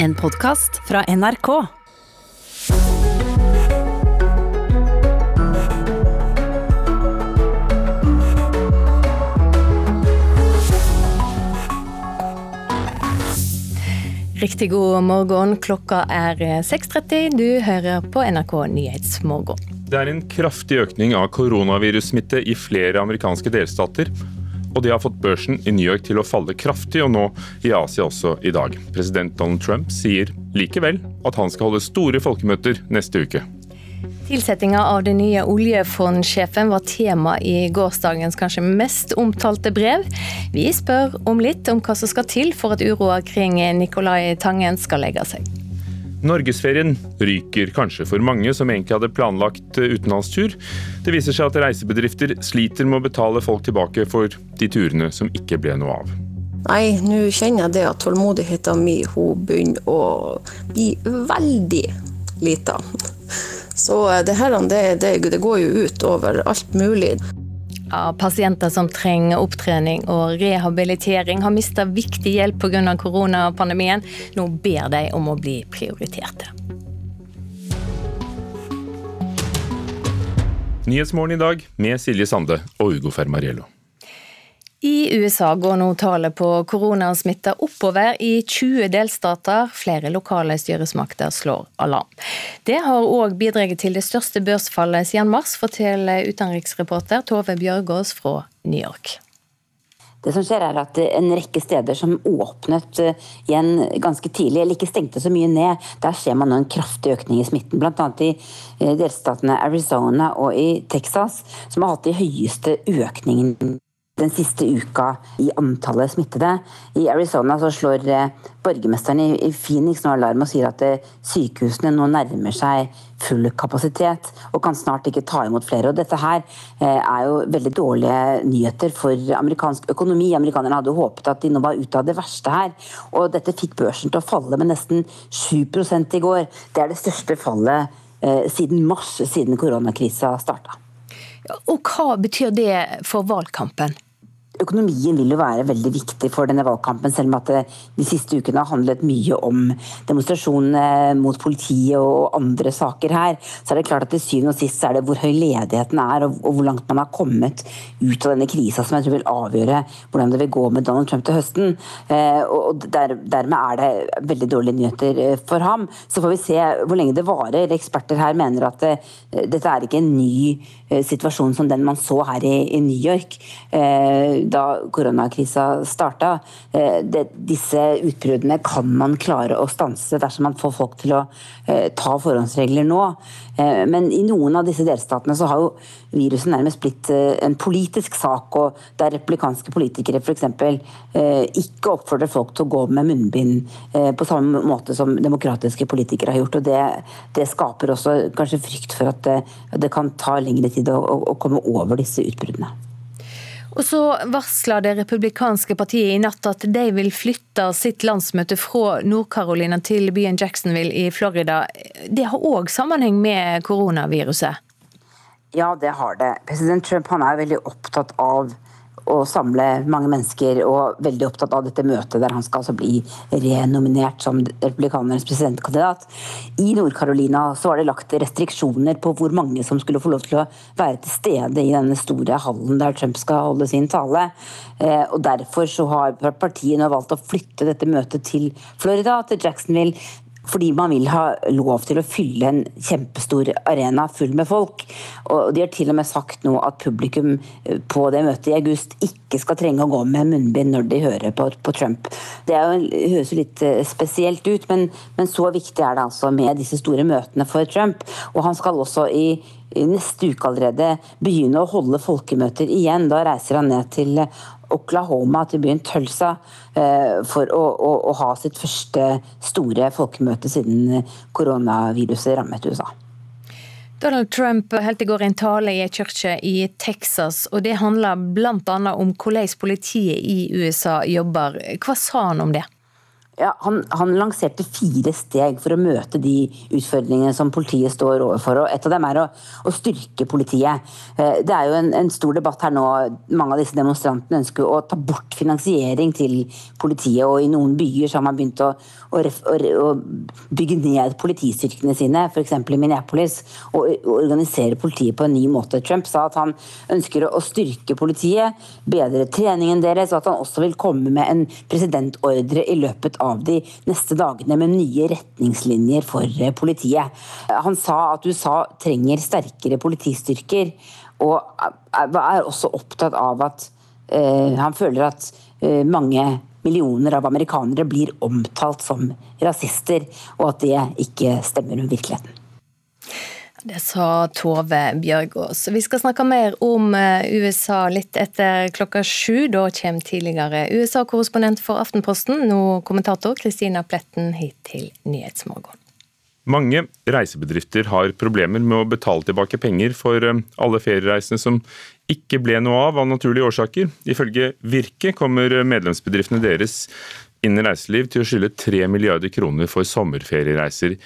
En podkast fra NRK. Riktig god morgen. Klokka er 6.30. Du hører på NRK Nyhetsmorgen. Det er en kraftig økning av koronavirussmitte i flere amerikanske delstater. Og det har fått børsen i New York til å falle kraftig, og nå i Asia også i dag. President Donald Trump sier likevel at han skal holde store folkemøter neste uke. Tilsettinga av den nye oljefondsjefen var tema i gårsdagens kanskje mest omtalte brev. Vi spør om litt om hva som skal til for at uroa kring Nicolai Tangen skal legge seg. Norgesferien ryker kanskje for mange som egentlig hadde planlagt utenlandstur. Det viser seg at reisebedrifter sliter med å betale folk tilbake for de turene som ikke ble noe av. Nei, nå kjenner jeg det at tålmodigheten min hun begynner å bli veldig lita. Så det her det, det, det går jo ut over alt mulig. Ja, pasienter som trenger opptrening og rehabilitering har mista viktig hjelp pga. koronapandemien. Nå ber de om å bli prioriterte. Nyhetsmorgen i dag med Silje Sande og Ugo Fermariello. I USA går nå tallet på koronasmitta oppover i 20 delstater. Flere lokale styresmakter slår alarm. Det har òg bidratt til det største børsfallet siden mars, forteller utenriksreporter Tove Bjørgaas fra New York. Det som skjer er at En rekke steder som åpnet eh, igjen ganske tidlig, eller ikke stengte så mye ned, der ser man nå en kraftig økning i smitten. Bl.a. i eh, delstatene Arizona og i Texas, som har hatt de høyeste økningene den siste uka i antallet smittede. I Arizona så slår eh, borgermesteren i Phoenix nå alarm og sier at eh, sykehusene nå nærmer seg full kapasitet og kan snart ikke ta imot flere. Og dette her eh, er jo veldig dårlige nyheter for amerikansk økonomi. Amerikanerne hadde håpet at de nå var ute av det verste her. Og dette fikk børsen til å falle med nesten 7 i går. Det er det største fallet siden mars, siden koronakrisa starta. Og hva betyr det for valgkampen? Økonomien vil jo være veldig viktig for denne valgkampen, selv om at det de siste ukene har handlet mye om demonstrasjonene mot politiet og andre saker her. Så er det klart at til syvende og sist er det hvor høy ledigheten er og, hvor langt man har kommet ut av denne krisa, som jeg tror vil avgjøre hvordan det vil gå med Donald Trump til høsten. Eh, og der, Dermed er det veldig dårlige nyheter eh, for ham. Så får vi se hvor lenge det varer. Eksperter her mener at eh, dette er ikke en ny situasjon som den man så her i, i New York da koronakrisa starta. Eh, disse utbruddene kan man klare å stanse dersom man får folk til å eh, ta forhåndsregler nå. Eh, men i noen av disse delstatene så har jo viruset nærmest blitt en politisk sak, og der replikanske politikere f.eks. ikke oppfordrer folk til å gå med munnbind på samme måte som demokratiske politikere har gjort. og Det, det skaper også kanskje frykt for at det, det kan ta lengre tid å, å komme over disse utbruddene. Og så varsla det republikanske partiet i natt at de vil flytte sitt landsmøte fra Nord-Carolina til byen Jacksonville i Florida. Det har òg sammenheng med koronaviruset? Ja, det har det. President Trump er veldig opptatt av å samle mange mennesker, og veldig opptatt av dette møtet der han skal altså bli renominert som republikanernes presidentkandidat. I Nord-Carolina så var det lagt restriksjoner på hvor mange som skulle få lov til å være til stede i denne store hallen der Trump skal holde sin tale. Eh, og Derfor så har partiet nå valgt å flytte dette møtet til Florida, til Jacksonville, fordi man vil ha lov til å fylle en kjempestor arena full med folk. Og De har til og med sagt nå at publikum eh, på det møtet i august ikke skal trenge å gå med munnbind når de hører på, på Trump. Det jo, høres jo litt eh, spesielt ut, men, men, så viktig er det altså med disse store møtene for Trump. Og han skal også i, i neste uke allerede begynne å holde folkemøter igjen. Da reiser han ned til Oklahoma, til byen Tulsa, eh, for å, å, å ha sitt første store folkemøte siden koronaviruset rammet USA. Donald Trump holdt i går en tale i en kirke i Texas, og det handla bl.a. om hvordan politiet i USA jobber. Hva sa han om det? Ja, han, han, lanserte fire steg for å møte de utfordringene som politiet står overfor. og Et av dem er å, å styrke politiet. Eh, det er jo en, en, stor debatt her nå. Mange av disse demonstrantene ønsker å ta bort finansiering til politiet. og I noen byer har man begynt å, å, å bygge ned politistyrkene sine, f.eks. i Minneapolis, og organisere politiet på en ny måte. Trump sa at han ønsker å styrke politiet, bedre treningen deres, og at han også vil komme med en presidentordre i løpet av av de neste dagene med nye retningslinjer for eh, politiet. Han sa at USA trenger sterkere politistyrker, og er også opptatt av at uh, han føler at mange millioner av amerikanere blir omtalt som rasister, og at det ikke stemmer med virkeligheten. Det sa Tove Bjørgaas. Vi skal snakke mer om eh, USA litt etter klokka sju. Da kommer tidligere USA-korrespondent for Aftenposten, nå kommentator Kristina Pletten, hit til Nyhetsmorgen. Mange reisebedrifter har problemer med å betale tilbake penger for eh, alle feriereisene som ikke ble noe av av naturlige årsaker. Ifølge Virke kommer medlemsbedriftene deres innen reiseliv til å skylde 3 milliarder kroner for sommerferiereiser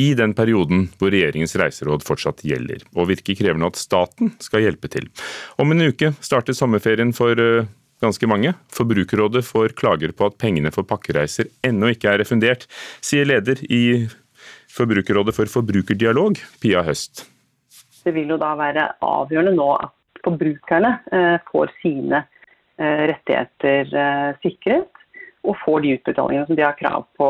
i den perioden hvor regjeringens reiseråd fortsatt gjelder, og virker krevende at staten skal hjelpe til. Om en uke starter sommerferien for eh, ganske mange. Forbrukerrådet får klager på at pengene for pakkereiser ennå ikke er refundert, sier leder i Forbrukerrådet for forbrukerdialog, Pia Høst. Det vil jo da være avgjørende nå at forbrukerne eh, får sine eh, rettigheter sikret og får de utbetalingene som de har krav på,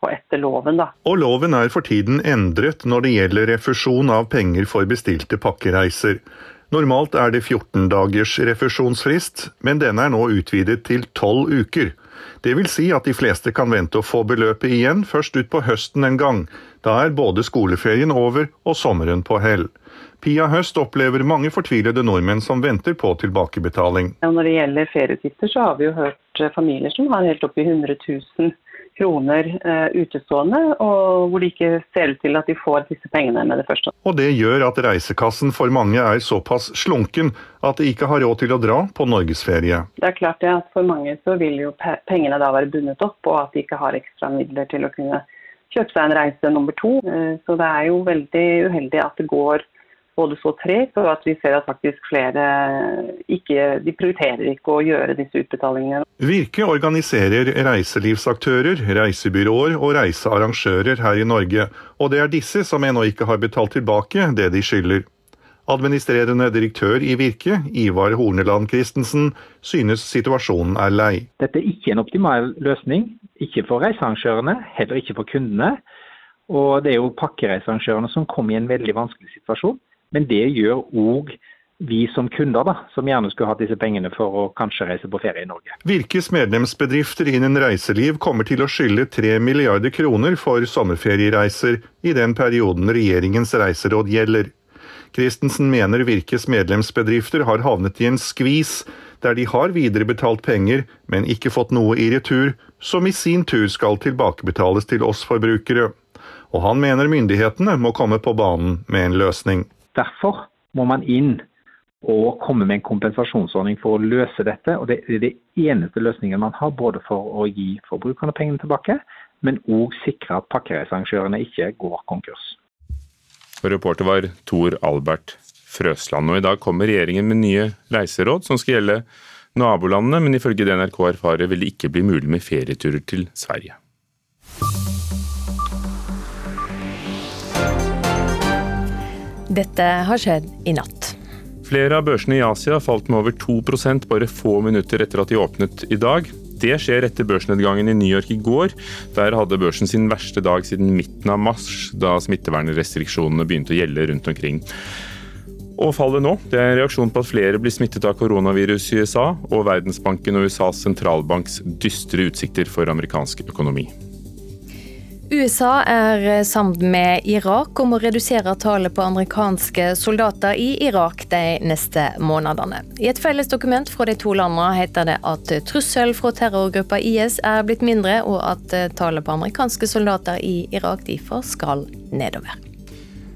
på etter loven. Da. Og Loven er for tiden endret når det gjelder refusjon av penger for bestilte pakkereiser. Normalt er det 14 dagers refusjonsfrist, men denne er nå utvidet til 12 uker. Det vil si at de fleste kan vente å få beløpet igjen først utpå høsten en gang. Da er både skoleferien over og sommeren på hell. Pia Høst opplever mange fortvilede nordmenn som venter på tilbakebetaling. Når det gjelder ferieutgifter, så har vi jo hørt eh, familier som har helt oppi 100 000 kroner uh, utestående, og hvor det ikke ser ut til at de får disse pengene med det første. Og Det gjør at reisekassen for mange er såpass slunken at de ikke har råd til å dra på norgesferie. Det er klart det at For mange så vil jo pengene da være bundet opp, og at de ikke har ekstra midler til å kunne kjøpe seg en reise nummer to. Uh, så det er jo veldig uheldig at det går både så tregt, og at vi ser at faktisk flere ikke de prioriterer ikke å gjøre disse utbetalingene. Virke organiserer reiselivsaktører, reisebyråer og reisearrangører her i Norge, og det er disse som ennå ikke har betalt tilbake det de skylder. Administrerende direktør i Virke, Ivar Horneland Christensen, synes situasjonen er lei. Dette er ikke en optimal løsning. Ikke for reisearrangørene, heller ikke for kundene. Og det er jo pakkereisearrangørene som kommer i en veldig vanskelig situasjon. Men det gjør òg vi som kunder, da, som gjerne skulle hatt disse pengene for å kanskje reise på ferie i Norge. Virkes medlemsbedrifter innen reiseliv kommer til å skylde 3 milliarder kroner for sommerferiereiser i den perioden regjeringens reiseråd gjelder. Christensen mener Virkes medlemsbedrifter har havnet i en skvis der de har viderebetalt penger, men ikke fått noe i retur, som i sin tur skal tilbakebetales til oss forbrukere. Og han mener myndighetene må komme på banen med en løsning. Derfor må man inn og komme med en kompensasjonsordning for å løse dette. og Det er det eneste løsningen man har, både for å gi forbrukerne pengene tilbake, men òg sikre at pakkereisearrangørene ikke går konkurs. Reporter var Tor Albert Frøsland. og I dag kommer regjeringen med nye reiseråd som skal gjelde nabolandene, men ifølge det NRK erfarer vil det ikke bli mulig med ferieturer til Sverige. Dette har skjedd i natt. Flere av børsene i Asia falt med over 2% bare få minutter etter at de åpnet i dag. Det skjer etter børsnedgangen i New York i går. Der hadde børsen sin verste dag siden midten av mars, da smittevernrestriksjonene begynte å gjelde rundt omkring. Og fallet nå det er en reaksjon på at flere blir smittet av koronavirus i USA, og Verdensbanken og USAs sentralbanks dystre utsikter for amerikansk økonomi. USA er eh, sammen med Irak om å redusere tallet på amerikanske soldater i Irak de neste månedene. I et felles dokument fra de to landene heter det at trussel fra terrorgruppa IS er blitt mindre, og at eh, tallet på amerikanske soldater i Irak derfor skal nedover.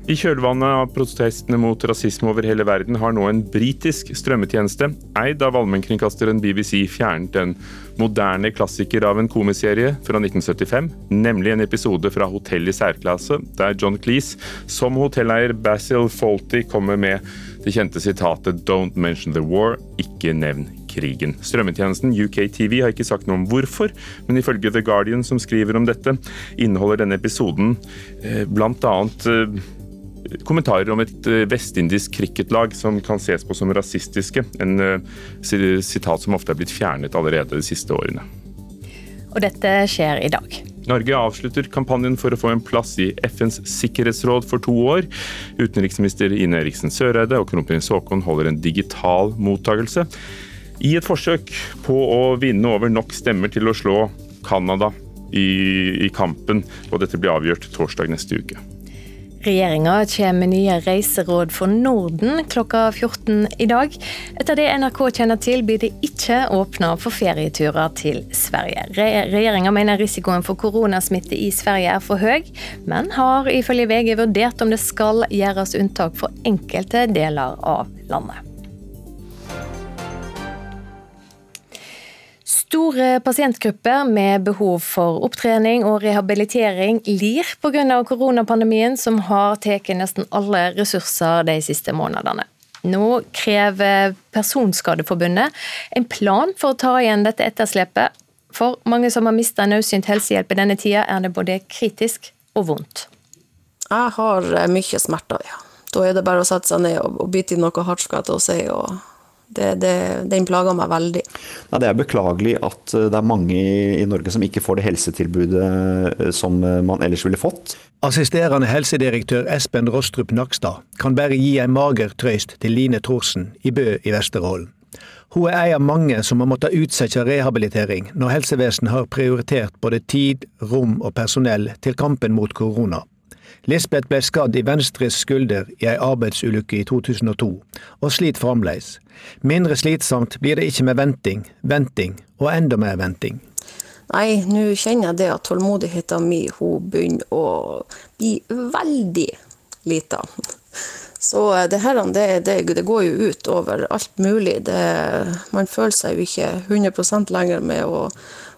I kjølvannet av protestene mot rasisme over hele verden har nå en britisk strømmetjeneste, eid av allmennkringkasteren BBC, fjernet en moderne klassiker av en komiserie fra 1975, nemlig en episode fra Hotell i særklasse, der John Cleese som hotelleier Basil Fawlty kommer med det kjente sitatet 'Don't mention the war', ikke nevn krigen. Strømmetjenesten UK TV har ikke sagt noe om hvorfor, men ifølge The Guardian, som skriver om dette, inneholder denne episoden eh, blant annet eh, kommentarer om et eh, vestindisk cricketlag som kan ses på som rasistiske. En uh, sitat som ofte er blitt fjernet allerede de siste årene. Og dette skjer i dag. Norge avslutter kampanjen for å få en plass i FNs sikkerhetsråd for to år. Utenriksminister Ine Eriksen Søreide og kronprins Haakon holder en digital mottakelse. I et forsøk på å vinne over nok stemmer til å slå Canada i, i kampen, og dette blir avgjort torsdag neste uke. Regjeringa kommer med nye reiseråd for Norden klokka 14 i dag. Etter det NRK kjenner til, blir det ikke åpna for ferieturer til Sverige. Regjeringa mener risikoen for koronasmitte i Sverige er for høy, men har ifølge VG vurdert om det skal gjøres unntak for enkelte deler av landet. Store pasientgrupper med behov for opptrening og rehabilitering lir pga. koronapandemien, som har tatt nesten alle ressurser de siste månedene. Nå krever Personskadeforbundet en plan for å ta igjen dette etterslepet. For mange som har mista nødsynt helsehjelp i denne tida, er det både kritisk og vondt. Jeg har mye smerter, ja. Da er det bare å sette seg ned og, bite i noe hardt, skal jeg si. og det, det, den plager meg veldig. Ja, det er beklagelig at eh, det er mange i Norge som ikke får det helsetilbudet eh, som eh, man ellers ville fått. Assisterende helsedirektør Espen Rostrup Nakstad kan bare gi en mager trøyst til Line Thorsen i Bø i Vesterålen. Hun er en av mange som har måttet utsette rehabilitering når helsevesenet har prioritert både tid, rom og personell til kampen mot korona. Lisbeth ble skadd i venstre skulder i ei arbeidsulykke i 2002, og sliter fremdeles. Mindre slitsomt blir det ikke med venting, venting og enda mer venting. Nei, nå kjenner jeg det at tålmodigheten min hun begynner å bli veldig lita. Så det her det, det, det, går jo ut over alt mulig. Det, man føler seg jo ikke 100% lenger med å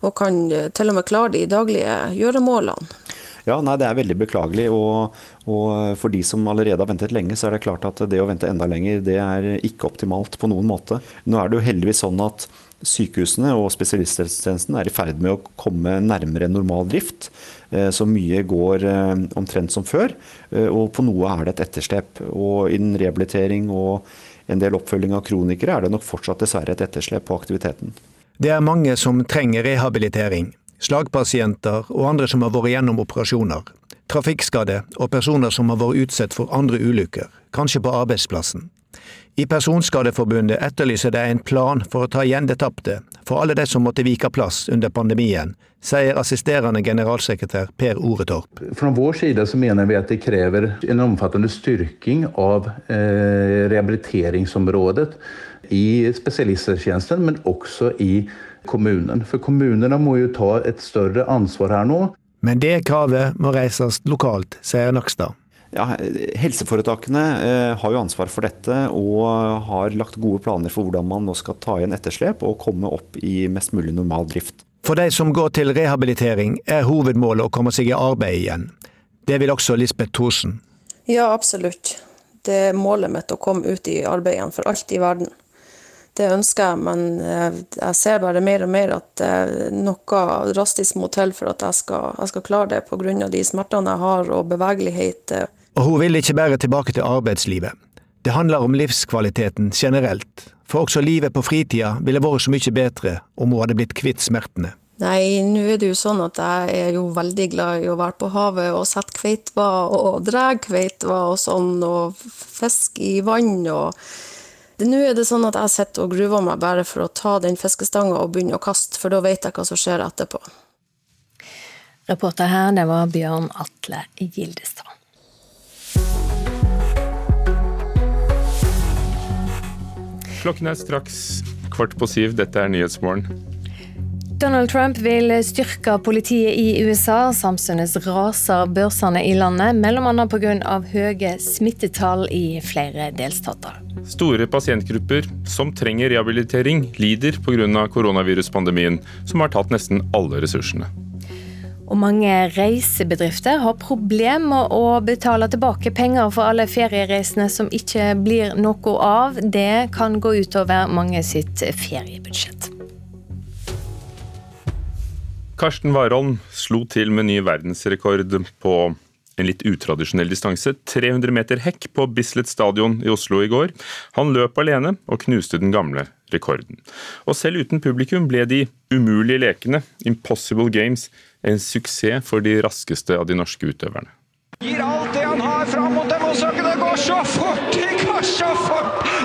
og kan til og med klare de daglige gjøremålene. Ja, nei, Det er veldig beklagelig. Og, og, for de som allerede har ventet lenge, så er det klart at det å vente enda lenger, det er ikke optimalt på noen måte. Nå er det jo heldigvis sånn at sykehusene og spesialisthelsetjenesten er i ferd med å komme nærmere normal drift. Eh, så mye går eh, omtrent som før. Eh, og på noe er det et etterslep. Og innen rehabilitering og en del oppfølging av kronikere er det nok fortsatt dessverre et etterslep på aktiviteten. Det er mange som trenger rehabilitering slagpasienter og andre som har vært gjennom operasjoner, trafikkskadde og personer som har vært utsatt for andre ulykker, kanskje på arbeidsplassen. I Personskadeforbundet etterlyser de en plan for å ta igjen det tapte for alle de som måtte vike plass under pandemien, sier assisterende generalsekretær Per Oretorp. Fra vår side så mener vi at det krever en omfattende styrking av eh, rehabiliteringsområdet i spesialisthelsetjenesten, men også i kommunen. For kommunene må jo ta et større ansvar her nå. Men det kravet må reises lokalt, sier Nakstad. Ja, helseforetakene eh, har jo ansvar for dette og har lagt gode planer for hvordan man nå skal ta igjen etterslep og komme opp i mest mulig normal drift. For de som går til rehabilitering, er hovedmålet å komme seg i arbeid igjen. Det vil også Lisbeth Thorsen. Ja, absolutt. Det er målet mitt å komme ut i arbeid igjen, for alt i verden. Det ønsker jeg, men eh, jeg ser bare mer og mer at noe drastisk må til for at jeg skal, jeg skal klare det, pga. de smertene jeg har og bevegelighet. Og hun vil ikke bare tilbake til arbeidslivet. Det handler om livskvaliteten generelt. For også livet på fritida ville vært så mye bedre om hun hadde blitt kvitt smertene. Nei, nå er det jo sånn at jeg er jo veldig glad i å være på havet og sette kveitva og dra kveitva og sånn, og fiske i vann og nå er det sånn at jeg sitter og gruver meg bare for å ta den fiskestanga og begynne å kaste, for da vet jeg hva som skjer etterpå. Reporter her, det var Bjørn Atle Gildestad. Klokken er straks kvart på syv. Dette er Nyhetsmorgen. Donald Trump vil styrke politiet i USA. Samtidig raser børsene i landet, bl.a. pga. høye smittetall i flere delstater. Store pasientgrupper som trenger rehabilitering, lider pga. koronaviruspandemien, som har tatt nesten alle ressursene. Og mange reisebedrifter har problemer med å betale tilbake penger for alle feriereisene som ikke blir noe av. Det kan gå utover mange sitt feriebudsjett. Karsten Warholm slo til med ny verdensrekord på en litt utradisjonell distanse. 300 meter hekk på Bislett stadion i Oslo i går. Han løp alene og knuste den gamle rekorden. Og selv uten publikum ble de umulige lekene, Impossible Games, en suksess for de raskeste av de norske utøverne. Gir alt det han har fram mot dem, og det går så fort! Det går så fort!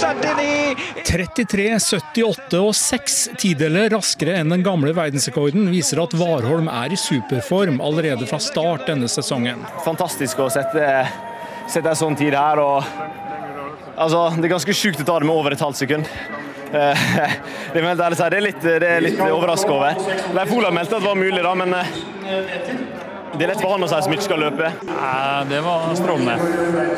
33-79! 33, 78 og 6 tideler raskere enn den gamle verdensrekorden viser at Warholm er i superform allerede fra start denne sesongen. Fantastisk å sette, sette en sånn tid her. Og, altså, det er ganske sjukt å ta det med over et halvt sekund. Eh, det er, det er litt, det er litt overraska over. Leif Olav meldte at det var mulig, da, men eh, det er lett for han å si som ikke skal løpe. Ja, det var strålende.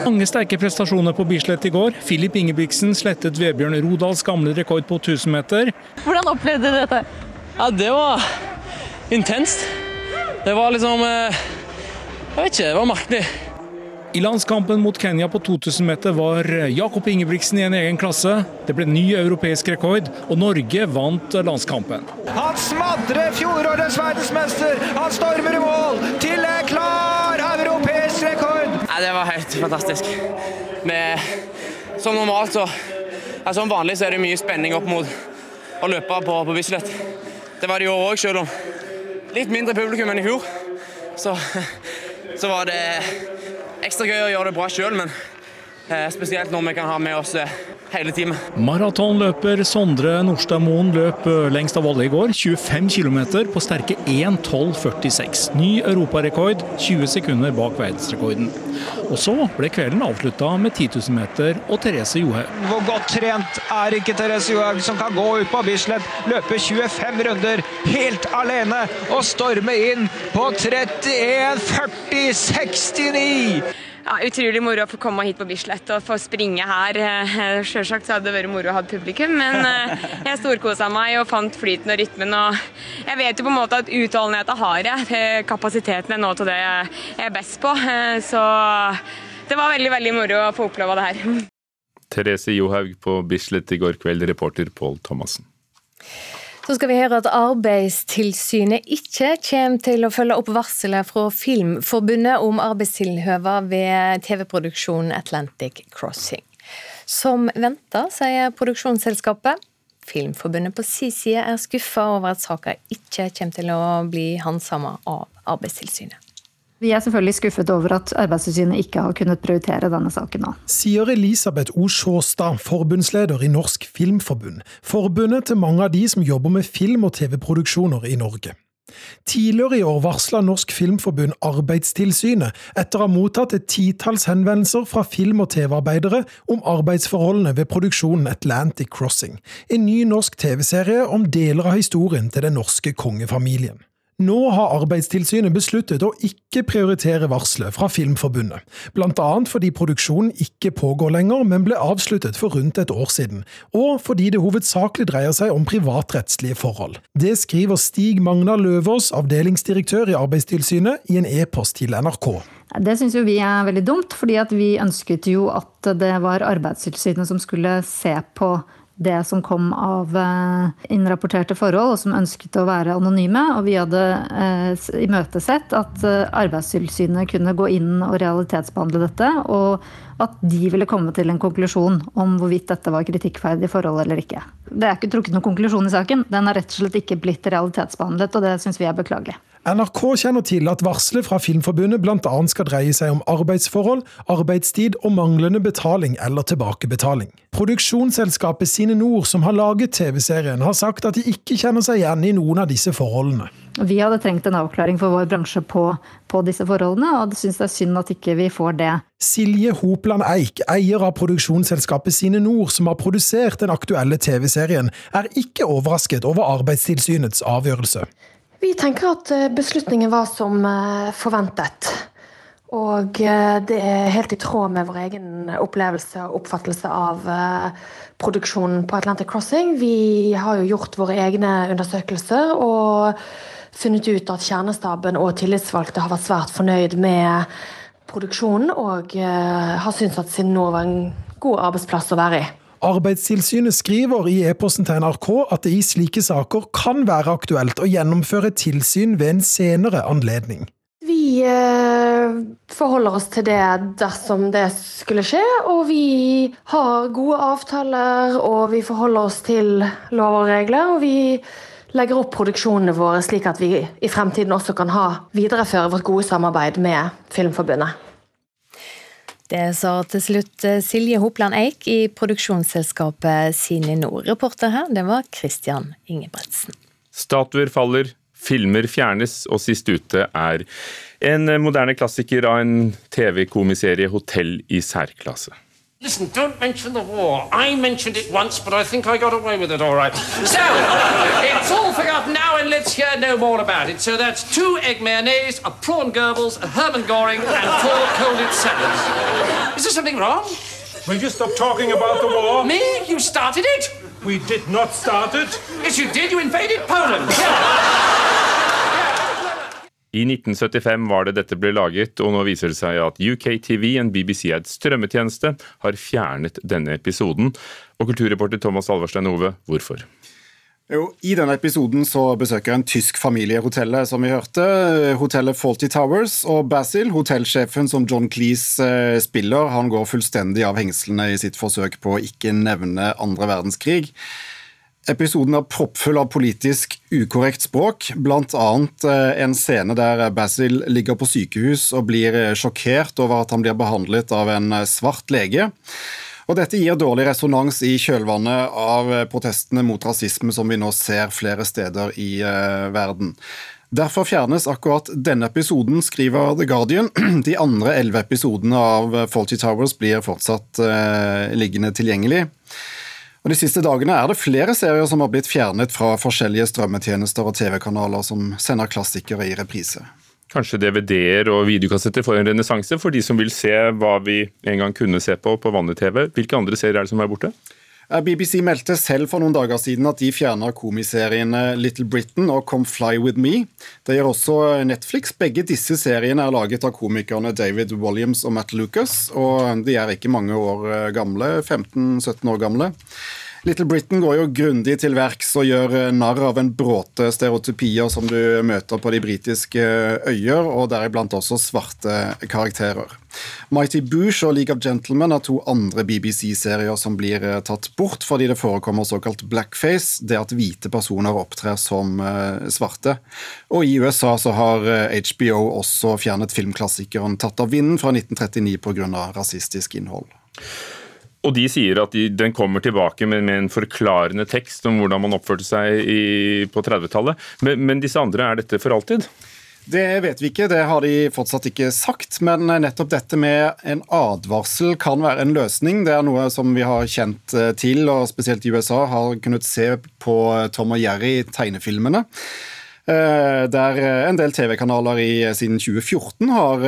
Mange sterke prestasjoner på Bislett i går. Filip Ingebrigtsen slettet Vebjørn Rodals gamle rekord på 1000 meter. Hvordan opplevde du dette? Ja, Det var intenst. Det var liksom eh, Jeg vet ikke, det var merkelig. I landskampen mot Kenya på 2000 meter var Jakob Ingebrigtsen i en egen klasse. Det ble ny europeisk rekord, og Norge vant landskampen. Han smadrer fjorårets verdensmester! Han stormer i mål til en klar europeisk rekord! Ja, det var helt fantastisk. Med, som normalt så ja, Som vanlig så er det mye spenning opp mot å løpe på, på Bislett. Det var det i år òg, selv om litt mindre publikum enn i fjor. Så, så var det ekstra gøy å gjøre det bra sjøl, men spesielt når vi kan ha med oss eh, hele teamet. Maratonløper Sondre Nordstad Moen løp eh, lengst av alle i går, 25 km på sterke 1.12,46. Ny europarekord, 20 sekunder bak verdensrekorden. Og så ble kvelden avslutta med 10 000 meter og Therese Johaug. Hvor godt trent er ikke Therese Johaug, som kan gå ut på Bislett, løpe 25 runder helt alene og storme inn på 31, 40, 69! Ja, utrolig moro å få komme hit på Bislett og få springe her. Eh, selvsagt hadde det vært moro å ha publikum, men eh, jeg storkosa meg og fant flyten og rytmen. Og jeg vet jo på en måte at utholdenheten har jeg. Kapasiteten er noe av det jeg er best på. Eh, så det var veldig, veldig moro å få oppleve det her. Therese Johaug på Bislett i går kveld, reporter Pål Thomassen. Så skal vi høre at Arbeidstilsynet ikke kommer til å følge opp varselet fra Filmforbundet om arbeidstilhøva ved TV-produksjonen Atlantic Crossing. Som venta, sier produksjonsselskapet. Filmforbundet på sin side er skuffa over at saka ikke kommer til å bli handsama av Arbeidstilsynet. Vi er selvfølgelig skuffet over at Arbeidstilsynet ikke har kunnet prioritere denne saken nå. Sier Elisabeth O. Sjåstad, forbundsleder i Norsk Filmforbund. Forbundet til mange av de som jobber med film- og TV-produksjoner i Norge. Tidligere i år varsla Norsk Filmforbund Arbeidstilsynet etter å ha mottatt et titalls henvendelser fra film- og TV-arbeidere om arbeidsforholdene ved produksjonen Atlantic Crossing, en ny norsk TV-serie om deler av historien til den norske kongefamilien. Nå har Arbeidstilsynet besluttet å ikke prioritere varselet fra Filmforbundet, bl.a. fordi produksjonen ikke pågår lenger, men ble avsluttet for rundt et år siden, og fordi det hovedsakelig dreier seg om privatrettslige forhold. Det skriver Stig Magna Løvaas, avdelingsdirektør i Arbeidstilsynet, i en e-post til NRK. Det syns vi er veldig dumt, fordi vi ønsket jo at det var Arbeidstilsynet som skulle se på det som kom av eh, innrapporterte forhold, og som ønsket å være anonyme. Og vi hadde eh, imøtesett at eh, Arbeidstilsynet kunne gå inn og realitetsbehandle dette. Og at de ville komme til en konklusjon om hvorvidt dette var kritikkferdig forhold eller ikke. Det er ikke trukket noen konklusjon i saken. Den har rett og slett ikke blitt realitetsbehandlet, og det syns vi er beklagelig. NRK kjenner til at varselet fra Filmforbundet bl.a. skal dreie seg om arbeidsforhold, arbeidstid og manglende betaling eller tilbakebetaling. Produksjonsselskapet Sine Nord, som har laget TV-serien, har sagt at de ikke kjenner seg igjen i noen av disse forholdene. Vi hadde trengt en avklaring for vår bransje på, på disse forholdene, og det syns det er synd at ikke vi får det. Silje Hopland Eik, eier av produksjonsselskapet Sine Nord, som har produsert den aktuelle TV-serien, er ikke overrasket over Arbeidstilsynets avgjørelse. Vi tenker at eh, beslutningen var som eh, forventet. Og eh, det er helt i tråd med vår egen opplevelse og oppfattelse av produksjonen på Atlantic Crossing. Vi har jo gjort våre egne undersøkelser og funnet ut at kjernestaben og tillitsvalgte har vært svært fornøyd med produksjonen og eh, har syntes at Sinnova var en god arbeidsplass å være i. Arbeidstilsynet skriver i e-posten til NRK at det i slike saker kan være aktuelt å gjennomføre tilsyn ved en senere anledning. Vi eh, forholder oss til det dersom det skulle skje, og vi har gode avtaler, og vi forholder oss til lover og regler. og vi legger opp produksjonene våre slik at vi i fremtiden også kan ha videreføre vårt gode samarbeid med Filmforbundet. Det sa til slutt eh, Silje Hopland Eik i produksjonsselskapet Sine Nord. Reporter her, det var Christian Ingebretsen. Statuer faller, filmer fjernes, og sist ute er en moderne klassiker av en TV-komiserie, 'Hotell i særklasse'. Listen, don't mention the war. I mentioned it once, but I think I got away with it all right. So, it's all forgotten now, and let's hear no more about it. So that's two egg mayonnaise, a prawn Goebbels, a Herman Goring, and four colded salads. Is there something wrong? Will you stop talking about the war? Me? You started it? We did not start it. Yes, you did. You invaded Poland. I 1975 var det dette ble laget, og nå viser det seg at UKTV, en BBC-eid strømmetjeneste, har fjernet denne episoden. Og kulturreporter Thomas Alverstein Ove, hvorfor? Jo, I denne episoden så besøker en tysk familie hotellet, som vi hørte. Hotellet Faulty Towers. Og Basil, hotellsjefen som John Cleese eh, spiller, han går fullstendig av hengslene i sitt forsøk på å ikke nevne andre verdenskrig. Episoden er proppfull av politisk ukorrekt språk, bl.a. Eh, en scene der Basil ligger på sykehus og blir eh, sjokkert over at han blir behandlet av en eh, svart lege. Og Dette gir dårlig resonans i kjølvannet av protestene mot rasisme som vi nå ser flere steder i verden. Derfor fjernes akkurat denne episoden, skriver The Guardian. De andre elleve episodene av Faulty Towers blir fortsatt liggende tilgjengelig. Og De siste dagene er det flere serier som har blitt fjernet fra forskjellige strømmetjenester og TV-kanaler som sender klassikere i reprise. Kanskje DVD-er og videokassetter får en renessanse for de som vil se hva vi en gang kunne se på på vanlig TV. Hvilke andre serier er det som er borte? BBC meldte selv for noen dager siden at de fjerna komiseriene Little Britain og Come Fly With Me. Det gjør også Netflix. Begge disse seriene er laget av komikerne David Williams og Matt Lucas, og de er ikke mange år gamle. 15-17 år gamle. Little Britain går jo grundig til verks og gjør eh, narr av en bråte stereotypier som du møter på de britiske øyer, og deriblant også svarte karakterer. Mighty Boosh og League of Gentlemen er to andre BBC-serier som blir eh, tatt bort fordi det forekommer såkalt blackface, det at hvite personer opptrer som eh, svarte. Og i USA så har HBO også fjernet filmklassikeren Tatt av vinden fra 1939 pga. rasistisk innhold. Og de sier at de, den kommer tilbake med, med, en forklarende tekst om hvordan man oppførte seg i, på 30-tallet. Men, men, disse andre, er dette for alltid? Det vet vi ikke, det har de fortsatt ikke sagt. Men nettopp dette med en advarsel kan være en løsning. Det er noe som vi har kjent eh, til, og spesielt i USA har kunnet se på Tom og Jerry-tegnefilmene. Eh, der eh, en del TV-kanaler eh, siden 2014 har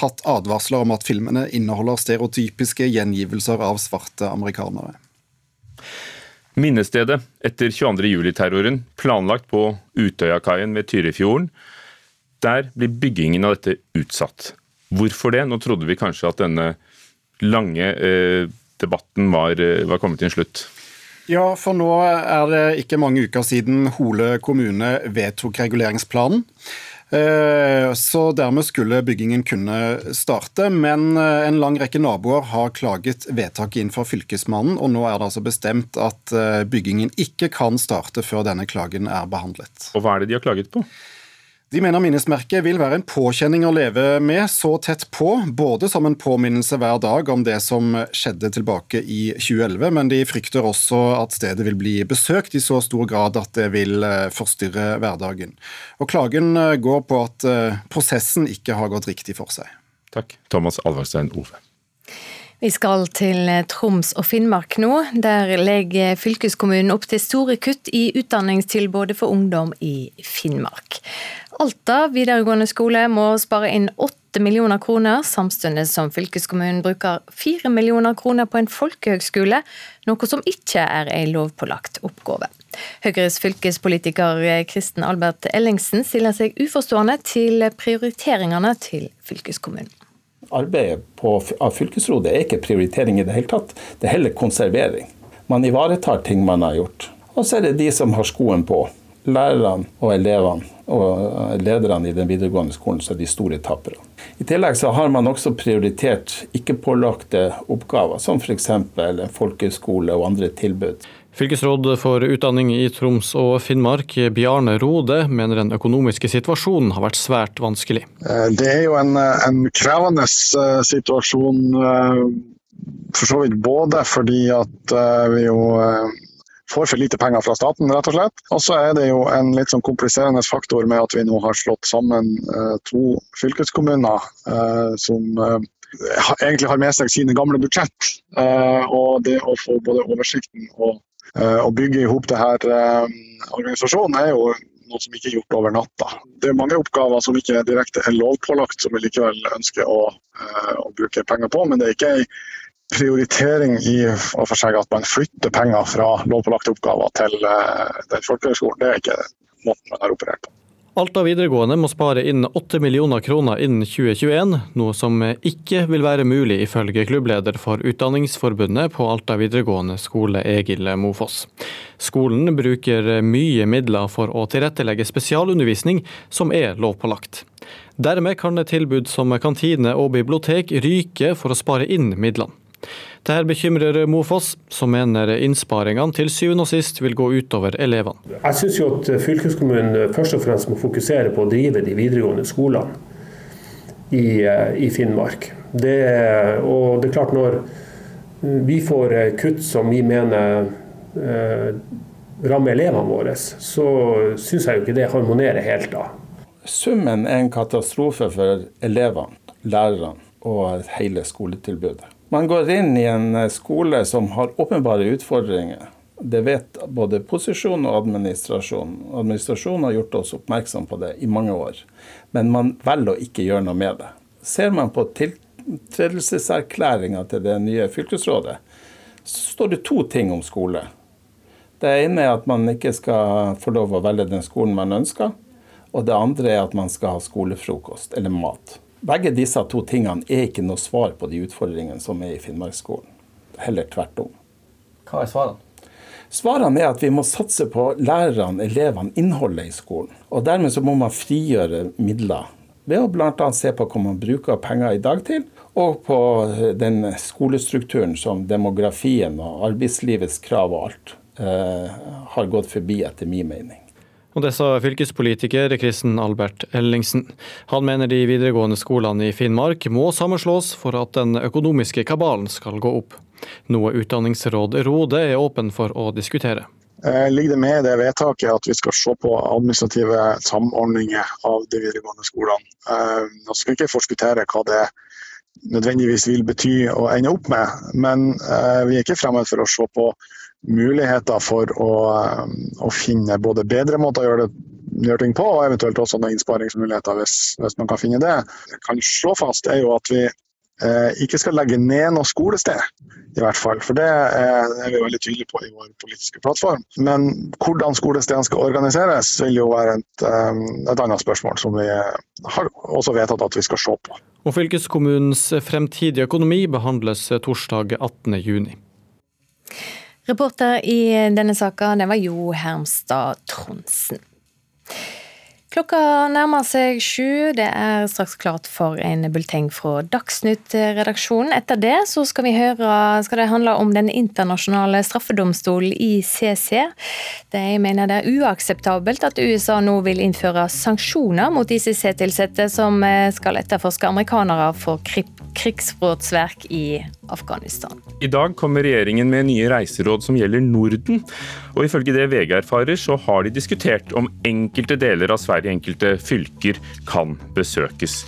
hatt advarsler om at filmene inneholder stereotypiske gjengivelser av svarte amerikanere. Minnestedet etter 22.07-terroren, planlagt på Utøyakaien ved Tyrifjorden. Der blir byggingen av dette utsatt. Hvorfor det? Nå trodde vi kanskje at denne lange eh, debatten var, var kommet til en slutt. Ja, for nå er det ikke mange uker siden Hole kommune vedtok reguleringsplanen. Eh, så dermed skulle byggingen kunne starte, men eh, en lang rekke naboer har klaget vedtaket inn for Fylkesmannen, og nå er det altså bestemt at eh, byggingen ikke kan starte før denne klagen er behandlet. Og hva er det de har klaget på? De mener minnesmerket vil være en påkjenning å leve med så tett på, både som en påminnelse hver dag om det som skjedde tilbake i 2011, men de frykter også at stedet vil bli besøkt i så stor grad at det vil eh, forstyrre hverdagen. Og Klagen eh, går på at eh, prosessen ikke har gått riktig for seg. Takk, Thomas Alvarstein Ove. Vi skal til Troms og Finnmark nå. Der legger fylkeskommunen opp til store kutt i utdanningstilbudet for ungdom i Finnmark. Alta videregående skole må spare inn 8 millioner kroner, samtidig som fylkeskommunen bruker 4 millioner kroner på en folkehøgskole, noe som ikke er en lovpålagt oppgave. Høyres fylkespolitiker Kristen Albert Ellingsen stiller seg uforstående til prioriteringene til fylkeskommunen arbeidet på, av fylkesrådet er ikke prioritering i det hele tatt, det er heller konservering. Man ivaretar ting man har gjort. Og så er det de som har skoen på. Lærerne og elevene og lederne i den videregående skolen som er de store taperne. I tillegg så har man også prioritert ikke-pålagte oppgaver, som f.eks. folkehøyskole og andre tilbud. Fylkesråd for utdanning i Troms og Finnmark, Bjarne Rode, mener den økonomiske situasjonen har vært svært vanskelig. Eh, det er jo en, en krevende eh, situasjon eh, for så vidt både fordi at vi jo får for lite penger fra staten, rett og slett. Og så er det jo en litt sånn kompliserende faktor med at vi nå har slått sammen to fylkeskommuner som egentlig har med seg sine gamle budsjett. Og det å få både oversikten og Eh, å bygge i hop eh, organisasjonen er jo noe som ikke er gjort over natta. Det er mange oppgaver som ikke direkte er lovpålagt, som vi likevel ønsker å, eh, å bruke penger på. Men det er ikke prioritering i for seg at man flytter penger fra lovpålagte oppgaver til den folkehøgskolen. Det er ikke måten man har operert på. Alta videregående må spare inn 8 millioner kroner innen 2021, noe som ikke vil være mulig ifølge klubbleder for Utdanningsforbundet på Alta videregående skole, Egil Mofoss. Skolen bruker mye midler for å tilrettelegge spesialundervisning som er lovpålagt. Dermed kan et tilbud som kantine og bibliotek ryke for å spare inn midlene. Dette bekymrer Mofoss, som mener innsparingene til syvende og sist vil gå utover elevene. Jeg syns at fylkeskommunen først og fremst må fokusere på å drive de videregående skolene i, i Finnmark. Det, og det er klart når vi får kutt som vi mener eh, rammer elevene våre, så syns jeg jo ikke det harmonerer helt da. Summen er en katastrofe for elevene, lærerne og hele skoletilbudet. Man går inn i en eh, skole som har åpenbare utfordringer. Det vet både posisjon og administrasjon. Administrasjonen har gjort oss oppmerksom på det i mange år, men man velger å ikke gjøre noe med det. Ser man på tiltredelseserklæringa til det nye fylkesrådet, så står det to ting om skole. Det ene er at man ikke skal få lov å velge den skolen man ønsker. Og det andre er at man skal ha skolefrokost, eller mat. Begge disse to tingene er ikke noe svar på de utfordringene som er i Finnmarksskolen. Heller tvert om. Hva er svarene? Svarene er at vi må satse på lærerne, elevene, innholdet i skolen. Og dermed så må man frigjøre midler ved å bl.a. se på hva man bruker penger i dag til, og på den skolestrukturen som demografien og arbeidslivets krav og alt eh, har gått forbi, etter min mening. Og det sa fylkespolitiker Kristen Albert Ellingsen. Han mener de videregående skolene i Finnmark må sammenslås for at den økonomiske kabalen skal gå opp. Noe utdanningsråd Rode er åpen for å diskutere. Eh, ligger det med i det vedtaket at vi skal se på administrative samordninger av de videregående skolene? Eh, nå skal vi ikke forskuttere hva det nødvendigvis vil bety å ende opp med, men eh, vi er ikke fremmed for å se på muligheter for å, um, å, finne både bedre måter å gjøre, det, gjøre ting på, og eventuelt også noen innsparingsmuligheter hvis, hvis, man kan finne det. Jeg kan slå fast er jo at vi eh, ikke skal legge ned noe skolested, i hvert fall. For det er, er vi veldig tydelige på i vår politiske plattform. Men hvordan skolestedene skal organiseres, vil jo være et, um, et annet spørsmål som vi har også vedtatt at vi skal se på. Og Fylkeskommunens fremtidige økonomi behandles torsdag 18.6. Reporter i denne saka det var Jo Hermstad Tronsen. Klokka nærmer seg sju. Det er straks klart for en bulteng fra Dagsnytt-redaksjonen. Etter det så skal vi høre skal det handle om Den internasjonale straffedomstolen, ICC. De mener det er uakseptabelt at USA nå vil innføre sanksjoner mot ICC-tilsatte som skal etterforske amerikanere for krigsbrotsverk i Afghanistan. I dag kommer regjeringen med nye reiseråd som gjelder Norden. Og ifølge det VG erfarer, så har de diskutert om enkelte deler av Sverige enkelte fylker kan besøkes.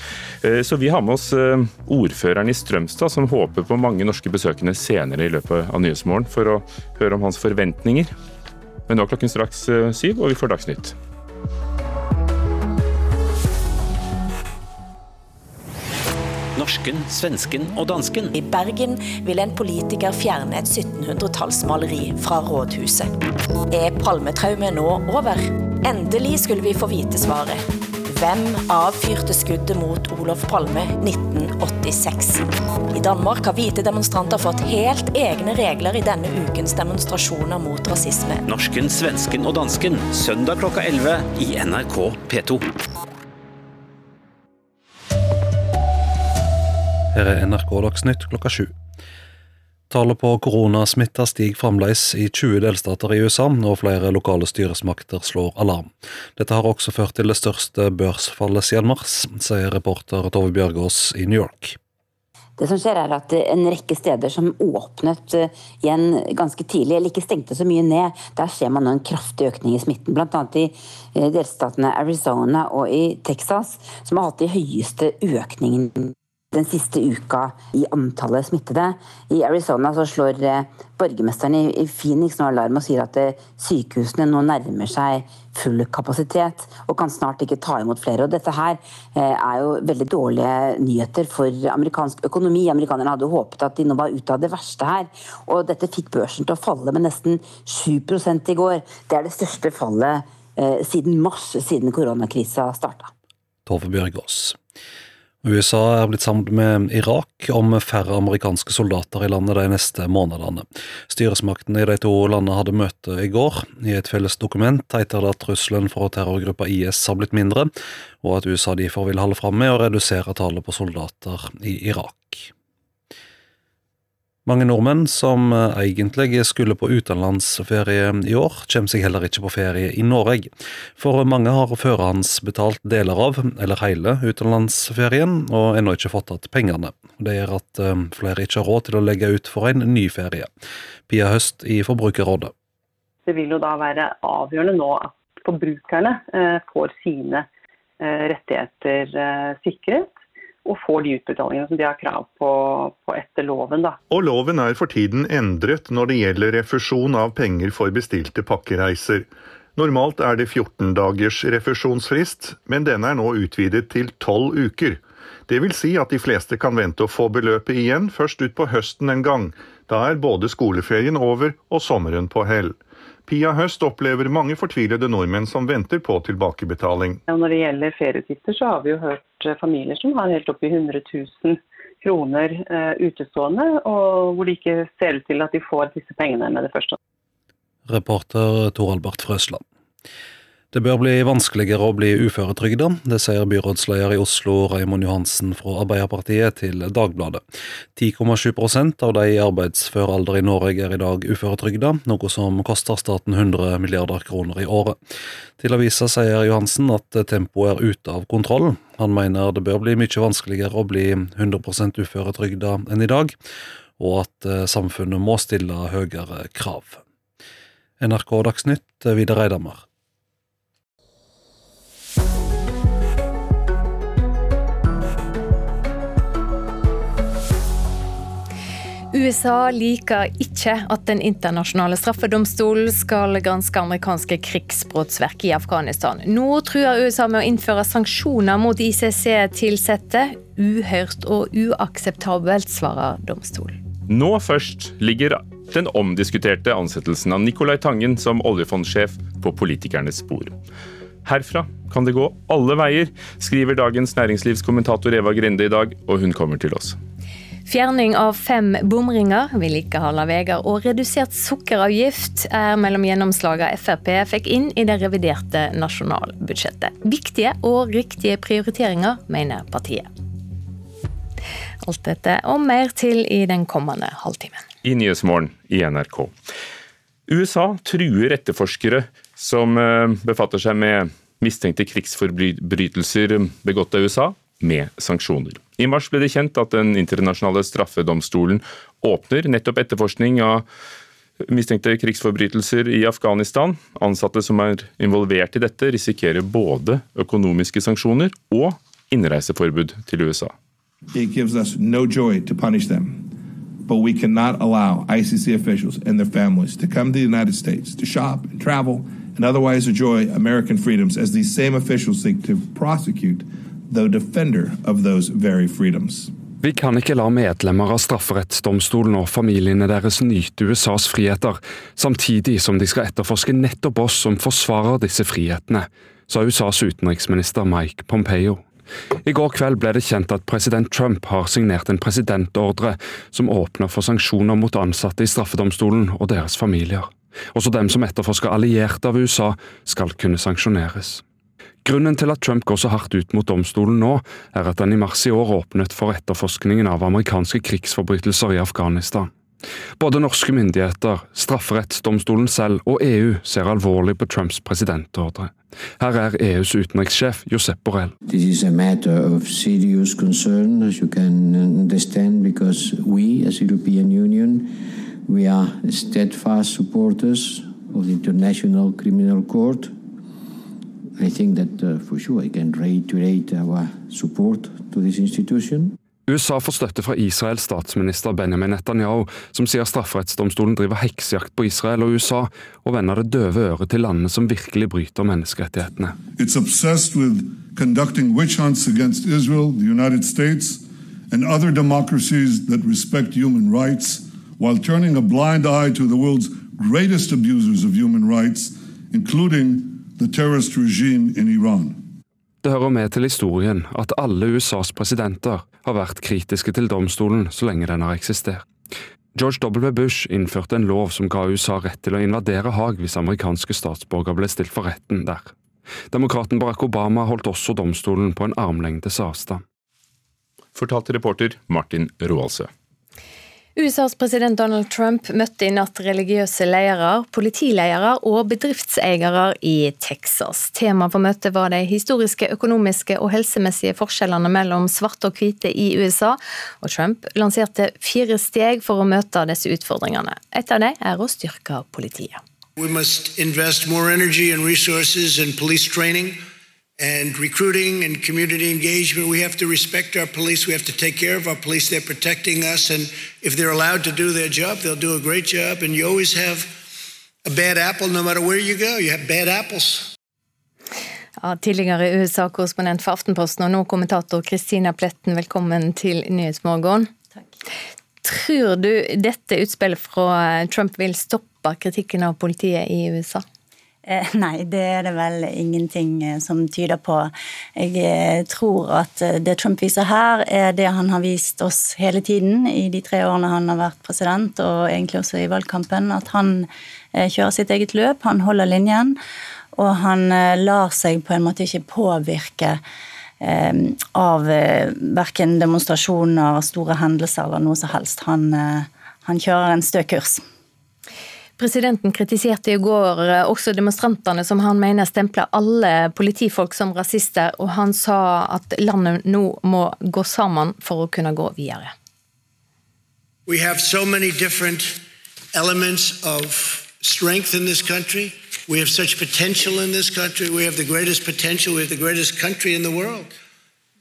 Eh, så vi har med oss eh, ordføreren i Strømstad, som håper på mange norske besøkende senere i løpet av Nyhetsmorgen, for å høre om hans forventninger. Men nå er klokken straks eh, syv, og vi får Dagsnytt. Norsken, svensken og dansken. I Bergen vil en politiker fjerne et 1700-tallsmaleri fra rådhuset. Er palmetraumet nå over? Endelig skulle vi få vite svaret. Hvem avfyrte skuddet mot Olof Palme 1986? I Danmark har hvite demonstranter fått helt egne regler i denne ukens demonstrasjoner mot rasisme. Norsken, svensken og dansken, søndag klokka 11 i NRK P2. Her er NRK Dagsnytt klokka sju. Tallet på koronasmitta stiger fremdeles i 20 delstater i USA, og flere lokale styresmakter slår alarm. Dette har også ført til det største børsfallet siden mars, sier reporter Tove Bjørgaas i New York. Det som skjer er at En rekke steder som åpnet eh, igjen ganske tidlig, eller ikke stengte så mye ned, der ser man nå en kraftig økning i smitten. Bl.a. i eh, delstatene Arizona og i Texas, som har hatt de høyeste økningene den siste uka i antallet smittede. I Arizona så slår eh, borgermesteren i Phoenix nå alarm og sier at eh, sykehusene nå nærmer seg full kapasitet og kan snart ikke ta imot flere. Og dette her eh, er jo veldig dårlige nyheter for amerikansk økonomi. Amerikanerne hadde håpet at de nå var ute av det verste her. Og dette fikk børsen til å falle med nesten 7 i går. Det er det største fallet siden mars, siden koronakrisa starta. Tove Bjørgaas. USA er blitt sammen med Irak om færre amerikanske soldater i landet de neste månedene. Styresmaktene i de to landene hadde møte i går. I et felles dokument heter det at trusselen for terrorgruppa IS har blitt mindre, og at USA derfor vil holde fram med å redusere tallet på soldater i Irak. Mange nordmenn som eh, egentlig skulle på utenlandsferie i år, kommer seg heller ikke på ferie i Norge. For mange har forhåndsbetalt deler av, eller hele, utenlandsferien, og ennå ikke fått tatt pengene. Det gjør at eh, flere ikke har råd til å legge ut for en ny ferie. Pia Høst i Forbrukerrådet. Det vil jo da være avgjørende nå at forbrukerne eh, får sine rettigheter sikret og får de utbetalingene som de har krav på, på etter loven. Da. Og Loven er for tiden endret når det gjelder refusjon av penger for bestilte pakkereiser. Normalt er det 14 dagers refusjonsfrist, men denne er nå utvidet til 12 uker. Det vil si at de fleste kan vente å få beløpet igjen først utpå høsten en gang. Da er både skoleferien over og sommeren på hell. Pia Høst opplever mange fortvilede nordmenn som venter på tilbakebetaling. Når det gjelder ferieutgifter, så har vi jo hørt eh, familier som har helt oppi 100 000 kroner uh, utestående, og hvor det ikke ser ut til at de får disse pengene med det første. Reporter Tor Albert Frøsland. Det bør bli vanskeligere å bli uføretrygda, det sier byrådsleder i Oslo Raimond Johansen fra Arbeiderpartiet til Dagbladet. 10,7% av de i arbeidsfør alder i Norge er i dag uføretrygda, noe som koster staten 100 milliarder kroner i året. Til avisa sier Johansen at tempoet er ute av kontroll. Han mener det bør bli mye vanskeligere å bli 100 uføretrygda enn i dag, og at eh, samfunnet må stille høyere krav. NRK Dagsnytt, Vidar Eidhammer. USA liker ikke at Den internasjonale straffedomstolen skal granske amerikanske krigsbrottsverk i Afghanistan. Nå truer USA med å innføre sanksjoner mot ICC-tilsatte. Uhørt og uakseptabelt, svarer domstolen. Nå først ligger den omdiskuterte ansettelsen av Nicolai Tangen som oljefondsjef på politikernes spor. Herfra kan det gå alle veier, skriver Dagens Næringslivskommentator Eva Grinde i dag, og hun kommer til oss. Fjerning av fem bomringer, vedlikehold av veier og redusert sukkeravgift er mellom gjennomslagene Frp fikk inn i det reviderte nasjonalbudsjettet. Viktige og riktige prioriteringer, mener partiet. Alt dette og mer til i den kommende halvtimen. I Nyhetsmorgen i NRK. USA truer etterforskere som eh, befatter seg med mistenkte krigsforbrytelser begått av USA, med sanksjoner. I mars ble det kjent at Den internasjonale straffedomstolen åpner nettopp etterforskning av mistenkte krigsforbrytelser i Afghanistan. Ansatte som er involvert i dette, risikerer både økonomiske sanksjoner og innreiseforbud til USA. It gives us no joy to punish them. But we cannot allow ICC officials and their families to come to the United States to shop and travel and otherwise enjoy American freedoms as these same officials seek to prosecute Vi kan ikke la medlemmer av strafferettsdomstolen og familiene deres nyte USAs friheter, samtidig som de skal etterforske nettopp oss som forsvarer disse frihetene, sa USAs utenriksminister Mike Pompeo. I går kveld ble det kjent at president Trump har signert en presidentordre som åpner for sanksjoner mot ansatte i straffedomstolen og deres familier. Også dem som etterforsker allierte av USA, skal kunne sanksjoneres. Grunnen til at Trump går så hardt ut mot domstolen nå, er at den i mars i år åpnet for etterforskningen av amerikanske krigsforbrytelser i Afghanistan. Både norske myndigheter, strafferettsdomstolen selv og EU ser alvorlig på Trumps presidentordre. Her er EUs utenrikssjef Josep Borrell. Union, we are steadfast supporters of the International Criminal Court. USA får støtte fra Israels statsminister Benjamin Netanyahu, som sier strafferettsdomstolen driver heksejakt på Israel og USA, og vender det døve øret til landene som virkelig bryter menneskerettighetene. It's obsessed with conducting witch hunts against Israel, the United States, and other democracies that respect human rights, while turning a blind eye to the world's greatest abusers of human rights, including the terrorist regime in Iran. Det hører med til historien at alle USAs presidenter har vært kritiske til domstolen så lenge den har eksistert. George W. Bush innførte en lov som ga USA rett til å invadere Haag hvis amerikanske statsborgere ble stilt for retten der. Demokraten Barack Obama holdt også domstolen på en armlengdes avstand. Fortalte reporter Martin Roaldsø. USAs president Donald Trump møtte i natt religiøse ledere, politiledere og bedriftseiere i Texas. Tema for møtet var de historiske, økonomiske og helsemessige forskjellene mellom svarte og hvite i USA, og Trump lanserte fire steg for å møte disse utfordringene. Et av dem er å styrke politiet. We must invest more energy and resources in police training and recruiting and community engagement. We have to respect our police. We have to take care of our police. They're protecting us. And if they're allowed to do their job, they'll do a great job. And you always have a bad apple no matter where you go. You have bad apples. Ja, tidligere USA-korrespondent for Aftenposten og nå kommentator Kristina Pletten, velkommen til Nyhetsmorgen. Takk. Tror du dette utspillet fra Trump vil stoppe kritikken av politiet i USA? Eh, nei, det er det vel ingenting eh, som tyder på. Jeg eh, tror at det Trump viser her, er det han har vist oss hele tiden i de tre årene han har vært president, og egentlig også i valgkampen, at han kjører sitt eget løp, han holder linjen, og han lar seg på en måte ikke påvirke av verken demonstrasjoner, store hendelser eller noe som helst. Han, han kjører en stø kurs. Presidenten kritiserte i går eh, også demonstrantene som han mener stempler alle politifolk som rasister, og han sa at landet nå må gå sammen for å kunne gå videre. We have so many different elements of strength in this country. We have such potential in this country. We have the greatest potential. We have the greatest country in the world.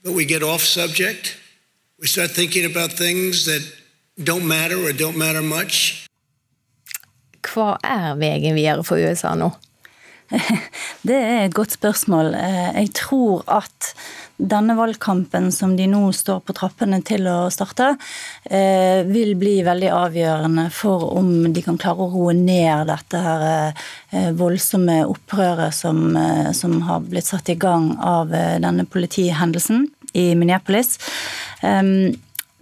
But we get off subject. We start thinking about things that don't matter or don't matter much. Hva er veien videre for USA nå? Det er et godt spørsmål. Eh, jeg tror at denne valgkampen som de nå står på trappene til å starte, eh, vil bli veldig avgjørende for om de kan klare å roe ned dette her eh, voldsomme opprøret som, som har blitt satt i gang av denne politihendelsen i Minneapolis.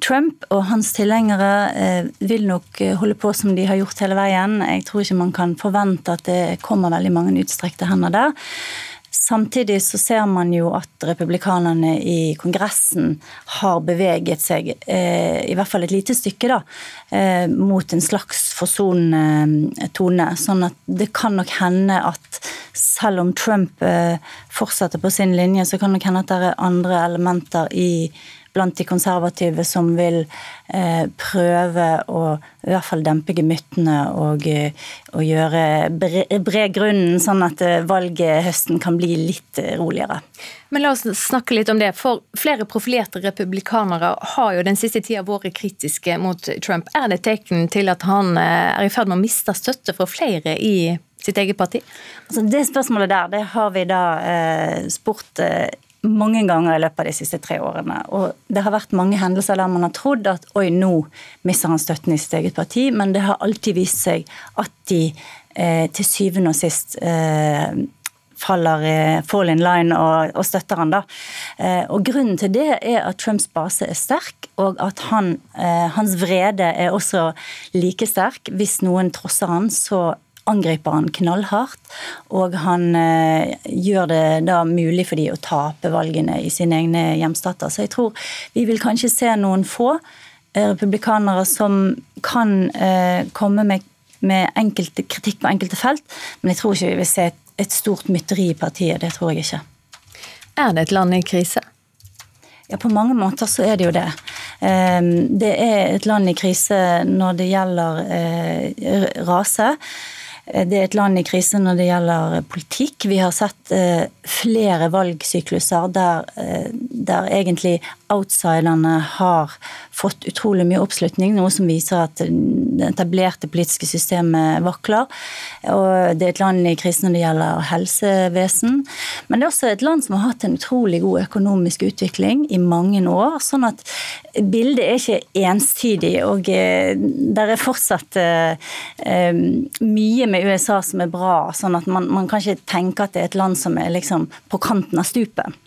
Trump og hans tilhengere eh, vil nok eh, holde på som de har gjort hele veien. Jeg tror ikke man kan forvente at det kommer veldig mange utstrekte hender der. Samtidig så ser man jo at republikanerne i Kongressen har beveget seg, eh, i hvert fall et lite stykke, da, mot en slags forsonende tone. Sånn at det kan nok hende at selv om Trump fortsetter på sin linje, så kan det nok hende at det er andre elementer i blant de konservative som vil eh, prøve å i hvert fall dempe gemyttene og, eh, og gjøre bre, bre grunnen, sånn at eh, valget høsten kan bli litt roligere. Men la oss snakke litt om det. For flere profilerte republikanere har jo den siste tida vært kritiske mot Trump. Er det tegn til at han er i ferd med å miste støtte fra flere i sitt eget parti? Altså det spørsmålet der, det har vi da eh, spurt eh, mange ganger i løpet av de siste tre årene. Og det har vært mange hendelser der man har trodd at oi, nå mister han støtten i sitt eget parti, men det har alltid vist seg at de eh, til syvende og sist eh, faller fall in line og, og støtter han da. Eh, og Grunnen til det er at Trumps base er sterk, og at han, eh, hans vrede er også like sterk. Hvis noen trosser han, så angriper han knallhardt. Og han eh, gjør det da mulig for de å tape valgene i sine egne hjemstater. Så jeg tror vi vil kanskje se noen få eh, republikanere som kan eh, komme med, med enkelte, kritikk på enkelte felt, men jeg tror ikke vi vil se et, et stort mytteri i partiet. Det tror jeg ikke. Er det et land i krise? Ja, På mange måter så er det jo det. Det er et land i krise når det gjelder rase. Eh, det er et land i krise når det gjelder politikk. Vi har sett eh, flere valgsykluser der, eh, der egentlig outsiderne har fått utrolig mye oppslutning, noe som viser at det etablerte politiske systemet vakler. Og det er et land i krise når det gjelder helsevesen. Men det er også et land som har hatt en utrolig god økonomisk utvikling i mange år. sånn at bildet er ikke ensidig, og det er fortsatt mye med med USA som er bra, sånn at man, man kan ikke tenke at det er et land som er liksom på kanten av stupet.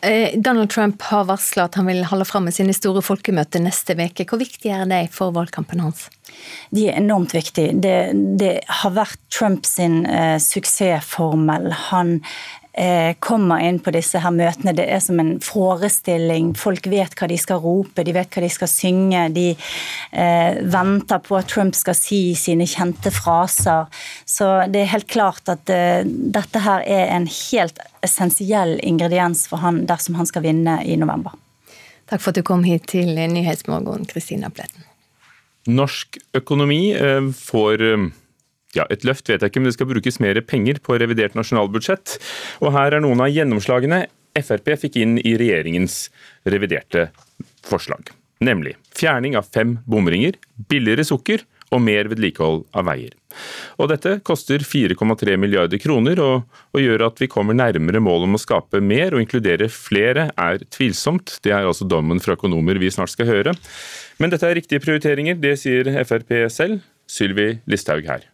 Eh, Donald Trump har varsla at han vil holde fram med sine store folkemøter neste uke. Hvor viktig er de for valgkampen hans? De er enormt viktige. Det, det har vært Trumps eh, suksessformel. Han kommer inn på disse her møtene. Det er som en forestilling. Folk vet hva de skal rope, de vet hva de skal synge. De eh, venter på at Trump skal si sine kjente fraser. Så det er helt klart at eh, dette her er en helt essensiell ingrediens for han dersom han skal vinne i november. Takk for at du kom hit til Nyhetsmorgen, Kristina Pletten. Norsk økonomi eh, får eh, ja, et løft vet jeg ikke, men det skal brukes mer penger på revidert nasjonalbudsjett. Og her er noen av gjennomslagene Frp fikk inn i regjeringens reviderte forslag. Nemlig fjerning av fem bomringer, billigere sukker og mer vedlikehold av veier. Og Dette koster 4,3 milliarder kroner, og, og, gjør at vi kommer nærmere målet om å skape mer og inkludere flere, er tvilsomt. Det er altså dommen fra økonomer vi snart skal høre. Men dette er riktige prioriteringer, det sier Frp selv. Sylvi Listhaug her.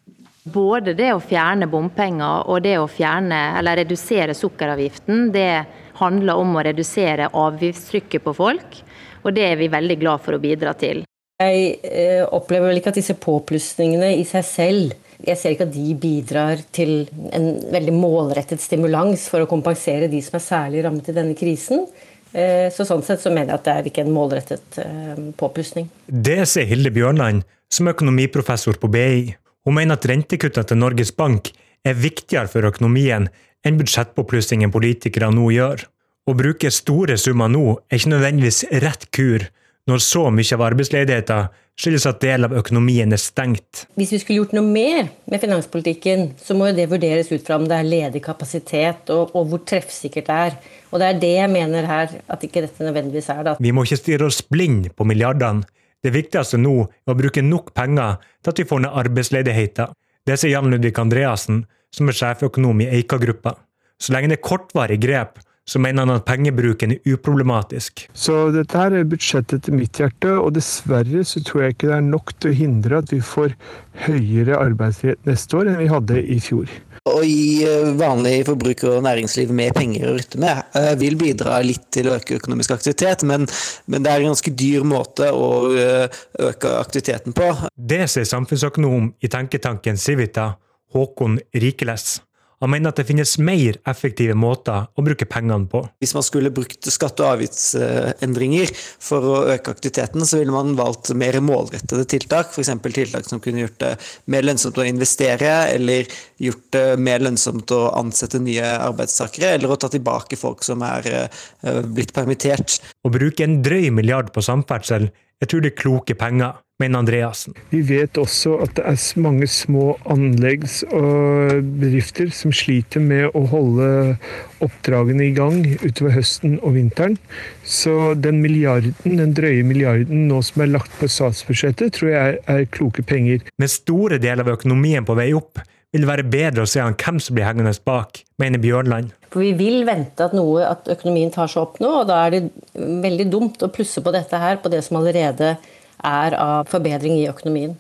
Både det å fjerne bompenger og det å fjerne, eller redusere sukkeravgiften, det handler om å redusere avgiftstrykket på folk. Og det er vi veldig glad for å bidra til. Jeg eh, opplever vel ikke at disse påplussingene i seg selv jeg ser ikke at de bidrar til en veldig målrettet stimulans for å kompensere de som er særlig rammet i denne krisen. Eh, så sånn sett så mener jeg at det er ikke en målrettet eh, påplussing. Det sier Hilde Bjørnland, som er økonomiprofessor på BI. Hun mener at rentekuttene til Norges Bank er viktigere for økonomien enn budsjettpåplussingen politikere nå gjør. Å bruke store summer nå er ikke nødvendigvis rett kur når så mye av arbeidsledigheten skyldes at del av økonomien er stengt. Hvis vi skulle gjort noe mer med finanspolitikken, så må jo det vurderes ut fra om det er ledig kapasitet, og, og, hvor treffsikkert det er. Og det er det jeg mener her, at ikke dette nødvendigvis er det. Vi må ikke stirre oss blind på milliardene. Det viktigste nå er å bruke nok penger til at vi får ned arbeidsledigheten. Det sier Jan Ludvig Andreassen, som er sjeføkonom i Eika-gruppa. Så lenge det er kortvarige grep, så mener han at pengebruken er uproblematisk. Så dette her er budsjettet til mitt hjerte, og dessverre så tror jeg ikke det er nok til å hindre at vi får høyere arbeidsrett neste år enn vi hadde i fjor. Å gi eh, vanlige forbrukere og næringsliv mer penger å rutte med eh, vil bidra litt til å øke økonomisk aktivitet, men, men det er en ganske dyr måte å eh, øke aktiviteten på. Det sier samfunnsøkonom i tenketanken Civita, Håkon Rikeles. Han mener at det finnes mer effektive måter å bruke pengene på. Hvis man skulle brukt skatte- og avgiftsendringer for å øke aktiviteten, så ville man valgt mer målrettede tiltak. F.eks. tiltak som kunne gjort det mer lønnsomt å investere, eller gjort det mer lønnsomt å ansette nye arbeidstakere, eller å ta tilbake folk som er eh, blitt permittert. Å bruke en drøy milliard på samferdsel jeg tror det er kloke penger, mener Andreassen. Vi vet også at det er mange små anleggs- og bedrifter som sliter med å holde oppdragene i gang utover høsten og vinteren. Så den milliarden, den drøye milliarden nå som er lagt på statsbudsjettet, tror jeg er, er kloke penger. Med store deler av økonomien på vei opp, vil det være bedre å se an hvem som blir hengende bak, mener Bjørnland. For Vi vil vente at, noe, at økonomien tar seg opp nå, og da er det veldig dumt å plusse på dette her, på det som allerede er av forbedring i økonomien.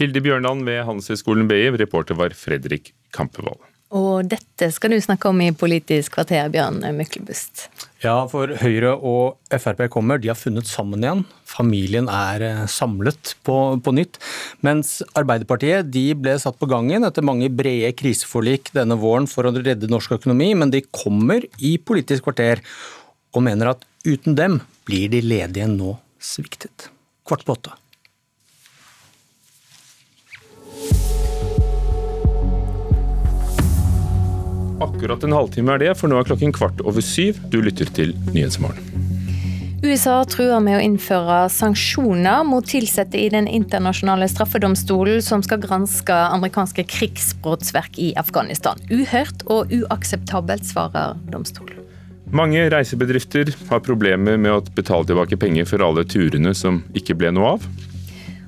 Hilde Bjørnland ved Handelshøyskolen BI, reporter var Fredrik Kampevold. Og dette skal du snakke om i Politisk kvarter, Bjørn Myklebust. Ja, for Høyre og Frp kommer. De har funnet sammen igjen. Familien er eh, samlet på, på nytt. Mens Arbeiderpartiet de ble satt på gangen etter mange brede kriseforlik denne våren for å redde norsk økonomi, men de kommer i Politisk kvarter og mener at uten dem blir de ledige nå sviktet. Kvart på åtte. Akkurat en halvtime er det, for nå er klokken kvart over syv. Du lytter til Nyhetsmorgen. USA truer med å innføre sanksjoner mot ansatte i Den internasjonale straffedomstolen, som skal granske amerikanske krigsbrottsverk i Afghanistan. Uhørt og uakseptabelt, svarer domstolen. Mange reisebedrifter har problemer med å betale tilbake penger for alle turene som ikke ble noe av.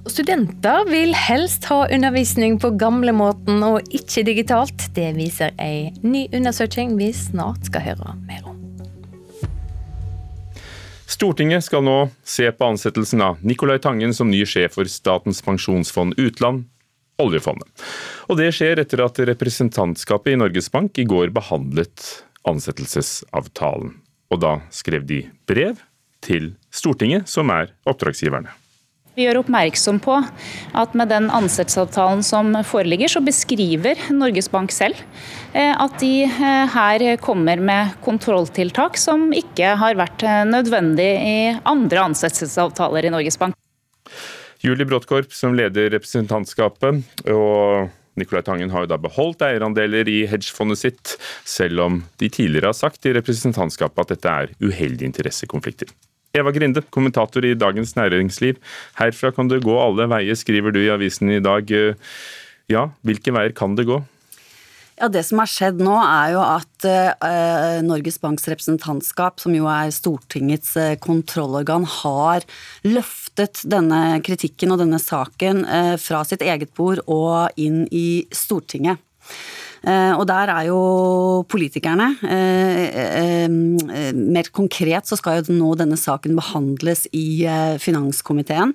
Studenter vil helst ha undervisning på gamlemåten og ikke digitalt. Det viser ei ny undersøking vi snart skal høre mer om. Stortinget skal nå se på ansettelsen av Nicolai Tangen som ny sjef for Statens pensjonsfond utland, oljefondet. Og det skjer etter at representantskapet i Norges Bank i går behandlet ansettelsesavtalen. Og da skrev de brev til Stortinget, som er oppdragsgiverne. Vi gjør oppmerksom på at med den ansettelsesavtalen som foreligger, så beskriver Norges Bank selv eh, at de eh, her kommer med kontrolltiltak som ikke har vært eh, nødvendig i andre ansettelsesavtaler i Norges Bank. Julie Bråttkorp som leder representantskapet, og Nicolai Tangen har jo da beholdt eierandeler i hedgefondet sitt, selv om de tidligere har sagt i representantskapet at dette er uheldige interessekonflikter. Eva Grinde, kommentator i Dagens Næringsliv. Herfra kan det gå alle veier, skriver du i avisen i dag. Ja, hvilke veier kan det gå? Ja, Det som har skjedd nå, er jo at uh, Norges Banks representantskap, som jo er Stortingets uh, kontrollorgan, har løftet denne kritikken og denne saken uh, fra sitt eget bord og inn i Stortinget. Og der er jo politikerne Mer konkret så skal jo nå denne saken behandles i finanskomiteen.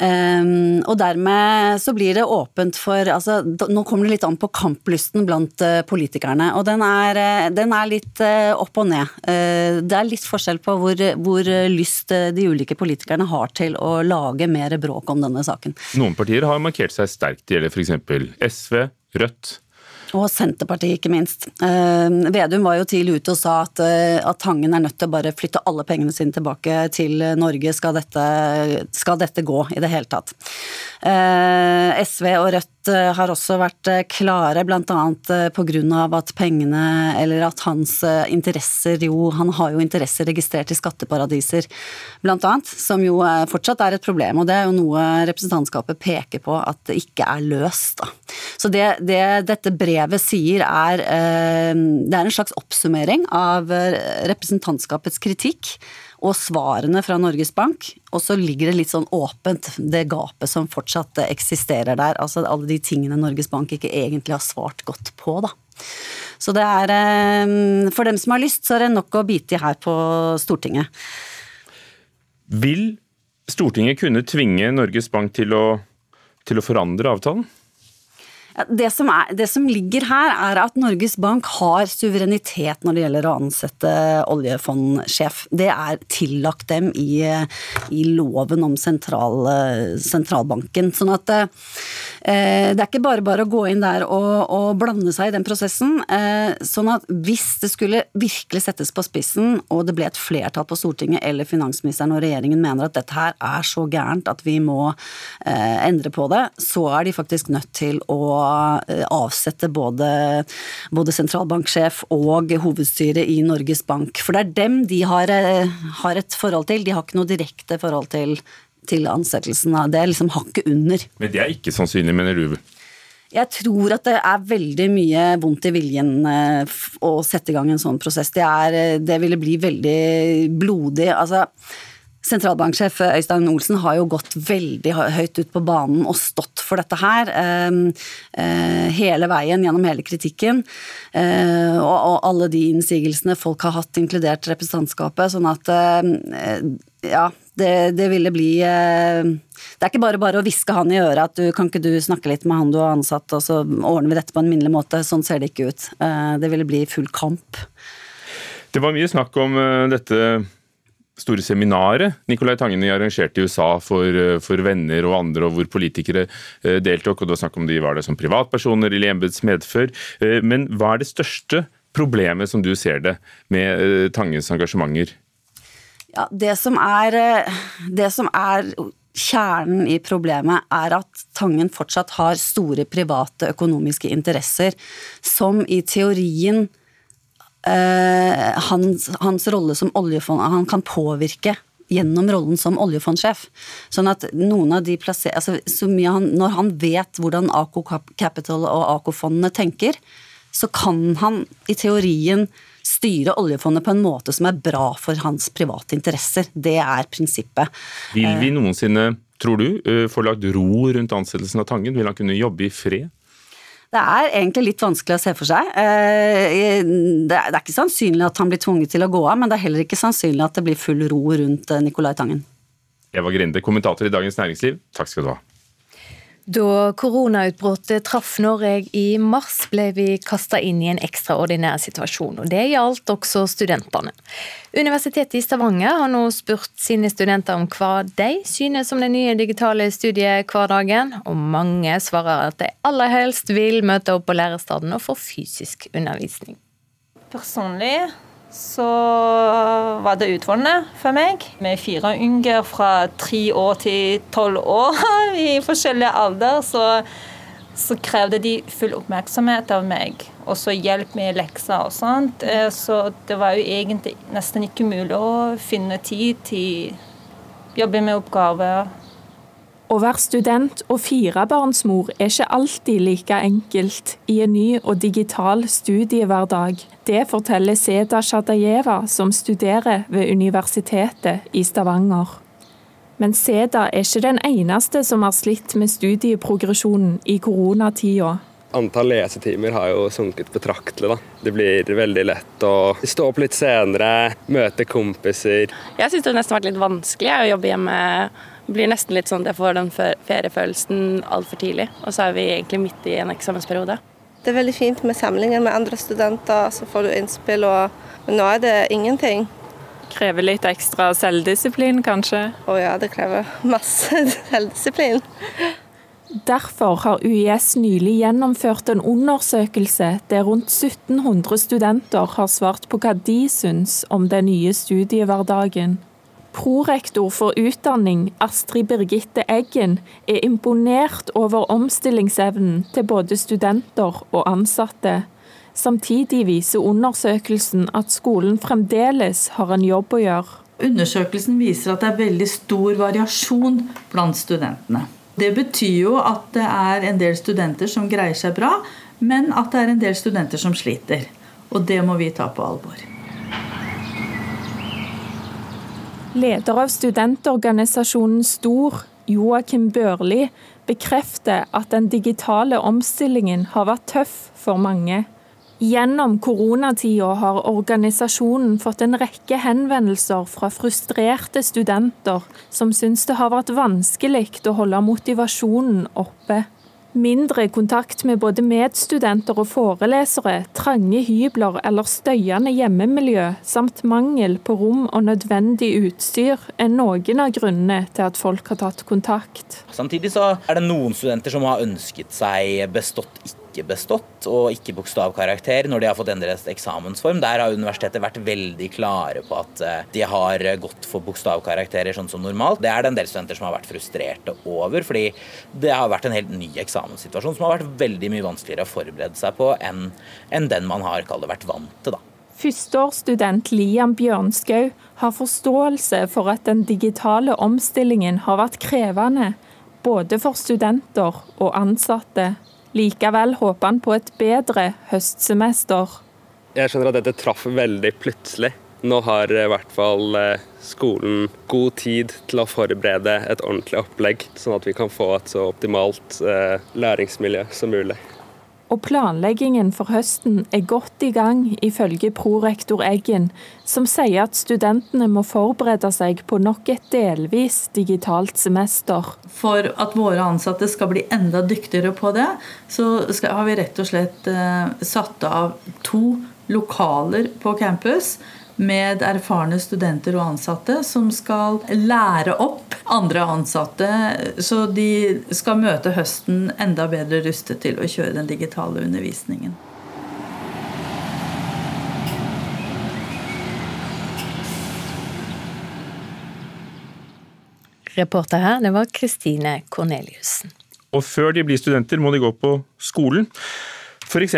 og dermed så blir det åpent for altså, Nå kommer det litt an på kamplysten blant politikerne. Og den er, den er litt opp og ned. det er litt forskjell på hvor, hvor lyst de ulike politikerne har til å lage mer bråk om denne saken. Noen partier har markert seg sterkt. Det gjelder f.eks. SV, Rødt. Og Senterpartiet, ikke minst. Eh, Vedum var jo tidlig ute og sa at, eh, at Tangen er nødt til å bare flytte alle pengene sine tilbake til Norge, skal dette, skal dette gå i det hele tatt. Eh, SV og Rødt har også vært klare, bl.a. pga. at pengene, eller at hans interesser jo Han har jo interesser registrert i skatteparadiser, bl.a., som jo fortsatt er et problem. Og det er jo noe representantskapet peker på at det ikke er løst. Da. Så det, det dette brevet sier er Det er en slags oppsummering av representantskapets kritikk og svarene fra Norges Bank. Og så ligger det litt sånn åpent, det gapet som fortsatt eksisterer der. Altså alle de tingene Norges Bank ikke egentlig har svart godt på, da. Så det er eh, For dem som har lyst, så er det nok å bite i her på Stortinget. Vil Stortinget kunne tvinge Norges Bank til å, til å forandre avtalen? Det som, er, det som, ligger her, er at Norges Bank har suverenitet når det gjelder å ansette oljefondsjef. Det er tillagt dem i, i loven om sentral, sentralbanken. Sånn at eh, det er ikke bare bare å gå inn der og, og blande seg i den prosessen. Eh, sånn at hvis det skulle virkelig settes på spissen, og det ble et flertall på Stortinget eller finansministeren og regjeringen mener at dette her er så gærent at vi må eh, endre på det, så er de faktisk nødt til å Eh, avsette både, både sentralbanksjef og hovedstyret i Norges Bank. For det er dem de har, eh, har et forhold til. De har ikke noe direkte forhold til, til ansettelsen. Det er liksom hakket under. Men det er ikke sannsynlig, mener du? Jeg tror at det er veldig mye vondt i viljen eh, å sette i gang en sånn prosess. Det, er, det ville bli veldig blodig. Altså, Sentralbanksjef Øystein Olsen har jo gått veldig høyt ut på banen og stått for dette her ehm, eh, hele veien gjennom hele kritikken. Eh, og alle de innsigelsene folk har hatt, inkludert representantskapet. Sånn at eh, ja, det, det ville bli det er ikke bare bare å hviske han i øret at du, kan ikke du snakke litt med han du har ansatt, og så ordner vi dette på en minnelig måte. Sånn ser det ikke ut. Det ville bli full kamp. Det var mye snakk om dette store seminaret Nicolai Tangen arrangerte i USA for, eh, for, venner og andre, og hvor politikere eh, deltok. og Det var snakk om de var det som privatpersoner eller i embets medfør. Eh, men hva er det største problemet, som du ser det, med Tangens engasjementer? Ja, det som er, det som er Kjernen i problemet er at Tangen fortsatt har store private økonomiske interesser, som i teorien Eh, hans, hans, rolle som oljefond Han kan påvirke gjennom rollen som oljefondsjef. Sånn at noen av de plasser, altså, han, Når han vet hvordan Ako Capital og Ako-fondene tenker, så kan han i teorien styre oljefondet på en måte som er bra for hans private interesser. Det er prinsippet. Vil vi eh. noensinne, tror du, eh, få lagt ro rundt ansettelsen av Tangen? Vil han kunne jobbe i fred? Det er egentlig litt vanskelig å se for seg. Eh, det er ikke sannsynlig at han blir tvunget til å gå av, men det er heller ikke sannsynlig at det blir full ro rundt eh, Nicolai Tangen. Eva Grinde, kommentator i Dagens Næringsliv, takk skal du ha. Da koronautbruddet traff Norge i mars, ble vi kasta inn i en ekstraordinær situasjon. og Det gjaldt også studentene. Universitetet i Stavanger har nå spurt sine studenter om hva de synes om den nye digitale studiehverdagen, og mange svarer at de aller helst vil møte opp på lærestedet og få fysisk undervisning. Personlig så var det utfordrende for meg. Med fire unger fra tre år til tolv år i forskjellige alder, så, så, krevde de full oppmerksomhet av meg. Og så hjelp med lekser og sånt. Eh, så det var jo egentlig nesten ikke mulig å finne tid til å jobbe med oppgaver å være student og firebarnsmor er ikke alltid like enkelt i en ny og digital studiehverdag. Det forteller Seda Shadajeva, som studerer ved Universitetet i Stavanger. Men Seda er ikke den eneste som har slitt med studieprogresjonen i koronatida. Antall lesetimer har jo sunket betraktelig. da. Det blir veldig lett å stå opp litt senere, møte kompiser. Jeg syns det har nesten vært litt vanskelig å jobbe hjemme blir nesten litt sånn at jeg får den feriefølelsen altfor tidlig. Og så er vi egentlig midt i en eksamensperiode. Det er veldig fint med samlinger med andre studenter, så får du innspill. Og, men nå er det ingenting. Krever litt ekstra selvdisiplin, kanskje? Å ja, det krever masse selvdisiplin. Derfor har UiS nylig gjennomført en undersøkelse der rundt 1700 studenter har svart på hva de syns om den nye studiehverdagen. Prorektor for utdanning, Astrid Birgitte Eggen, er imponert over omstillingsevnen til både studenter og ansatte. Samtidig viser undersøkelsen at skolen fremdeles har en jobb å gjøre. Undersøkelsen viser at det er veldig stor variasjon blant studentene. Det betyr jo at det er en del studenter som greier seg bra, men at det er en del studenter som sliter. Og det må vi ta på alvor. Leder av studentorganisasjonen Stor, Joakim Børli, bekrefter at den digitale omstillingen har vært tøff for mange. Gjennom koronatida har organisasjonen fått en rekke henvendelser fra frustrerte studenter som syns det har vært vanskelig å holde motivasjonen oppe. Mindre kontakt med både medstudenter og forelesere, trange hybler eller støyende hjemmemiljø, samt mangel på rom og nødvendig utstyr, er noen av grunnene til at folk har tatt kontakt. Samtidig så er det noen studenter som har ønsket seg bestått ikke ikke bestått og ikke bokstavkarakter når de har fått endret eksamensform. Der har universitetet vært veldig klare på at eh, de har gått for bokstavkarakterer sånn som normalt. Det er det en del studenter som har vært frustrerte over, fordi det har vært en helt ny eksamenssituasjon som har vært veldig mye vanskeligere å forberede seg på enn, enn den man har kallet, vært vant til. da. Førsteårsstudent Liam Bjørnskau har forståelse for at den digitale omstillingen har vært krevende, både for studenter og ansatte. Likevel håper han på et bedre høstsemester. Jeg skjønner at dette traff veldig plutselig. Nå har i hvert fall eh, skolen god tid til å forberede et ordentlig opplegg, sånn at vi kan få et så optimalt eh, læringsmiljø som mulig. Og planleggingen for høsten er godt i gang, ifølge prorektor Eggen, som sier at studentene må forberede seg på nok et delvis digitalt semester. For at våre ansatte skal bli enda dyktigere på det, så har vi rett og slett eh, satt av to lokaler på campus med erfarne studenter og ansatte som skal lære opp andre ansatte, så de skal møte høsten enda bedre rustet til å kjøre den digitale undervisningen. Reporter her, det var Kristine Korneliussen. Og før de blir studenter, må de gå på skolen. F.eks.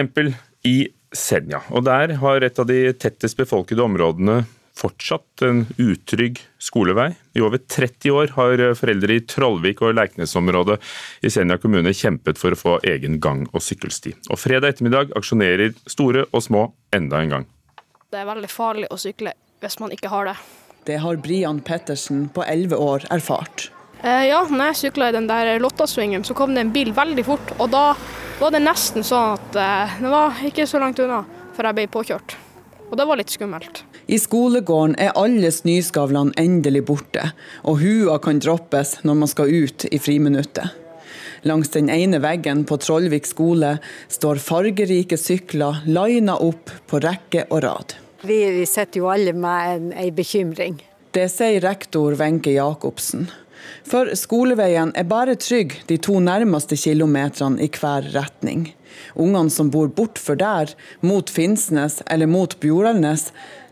i Senja. Og der har et av de tettest befolkede områdene fortsatt en utrygg skolevei. I over 30 år har foreldre i Trollvik og Leiknes-området i Senja kommune kjempet for å få egen gang- og sykkelsti. Og fredag ettermiddag aksjonerer store og små enda en gang. Det er veldig farlig å sykle hvis man ikke har det. Det har Brian Pettersen på 11 år erfart. Eh, ja, når jeg sykla i den der Lottasvingen, så kom det en bil veldig fort. Og da var det nesten sånn at eh, det var ikke så langt unna før jeg ble påkjørt. Og det var litt skummelt. I skolegården er alle snøskavlene endelig borte, og hua kan droppes når man skal ut i friminuttet. Langs den ene veggen på Trollvik skole står fargerike sykler lina opp på rekke og rad. Vi, vi sitter jo alle med en, en bekymring. Det sier rektor Wenche Jacobsen. For skoleveien er bare trygg de to nærmeste kilometerne i hver retning. Ungene som bor bortfor der, mot Finnsnes eller mot Bjoralnes,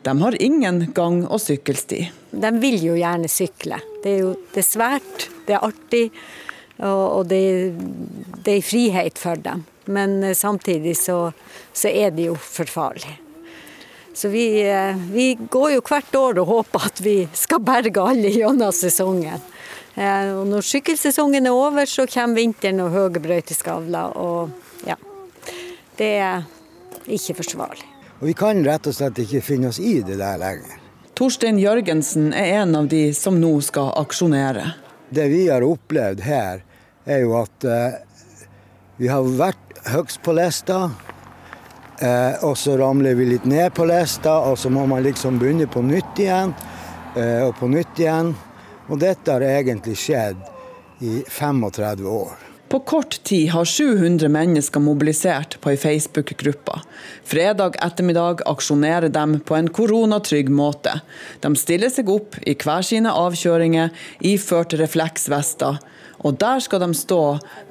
de har ingen gang- og sykkelsti. De vil jo gjerne sykle. Det er jo det er svært, det er artig, og, det, det er frihet for dem. Men eh, samtidig så, så er det jo for farlig. Så vi, eh, vi, går jo hvert år og håper at vi skal berge alle gjennom sesongen. Eh, og når sykkelsesongen er over, så kommer vinteren og høye brøyteskavler. Og ja, det er ikke forsvarlig. Og Vi kan rett og slett ikke finne oss i det der lenger. Torstein Jørgensen er en av de som nå skal aksjonere. Det vi har opplevd her, er jo at eh, vi har vært høgst på lista. Eh, og så ramler vi litt ned på lista, og så må man liksom begynne på nytt igjen. Eh, og på nytt igjen. Og dette har egentlig skjedd i 35 år. På kort tid har 700 mennesker mobilisert på ei Facebook-gruppe. Fredag ettermiddag aksjonerer de på en koronatrygg måte. De stiller seg opp i hver sine avkjøringer, iført refleksvester. Og der skal de stå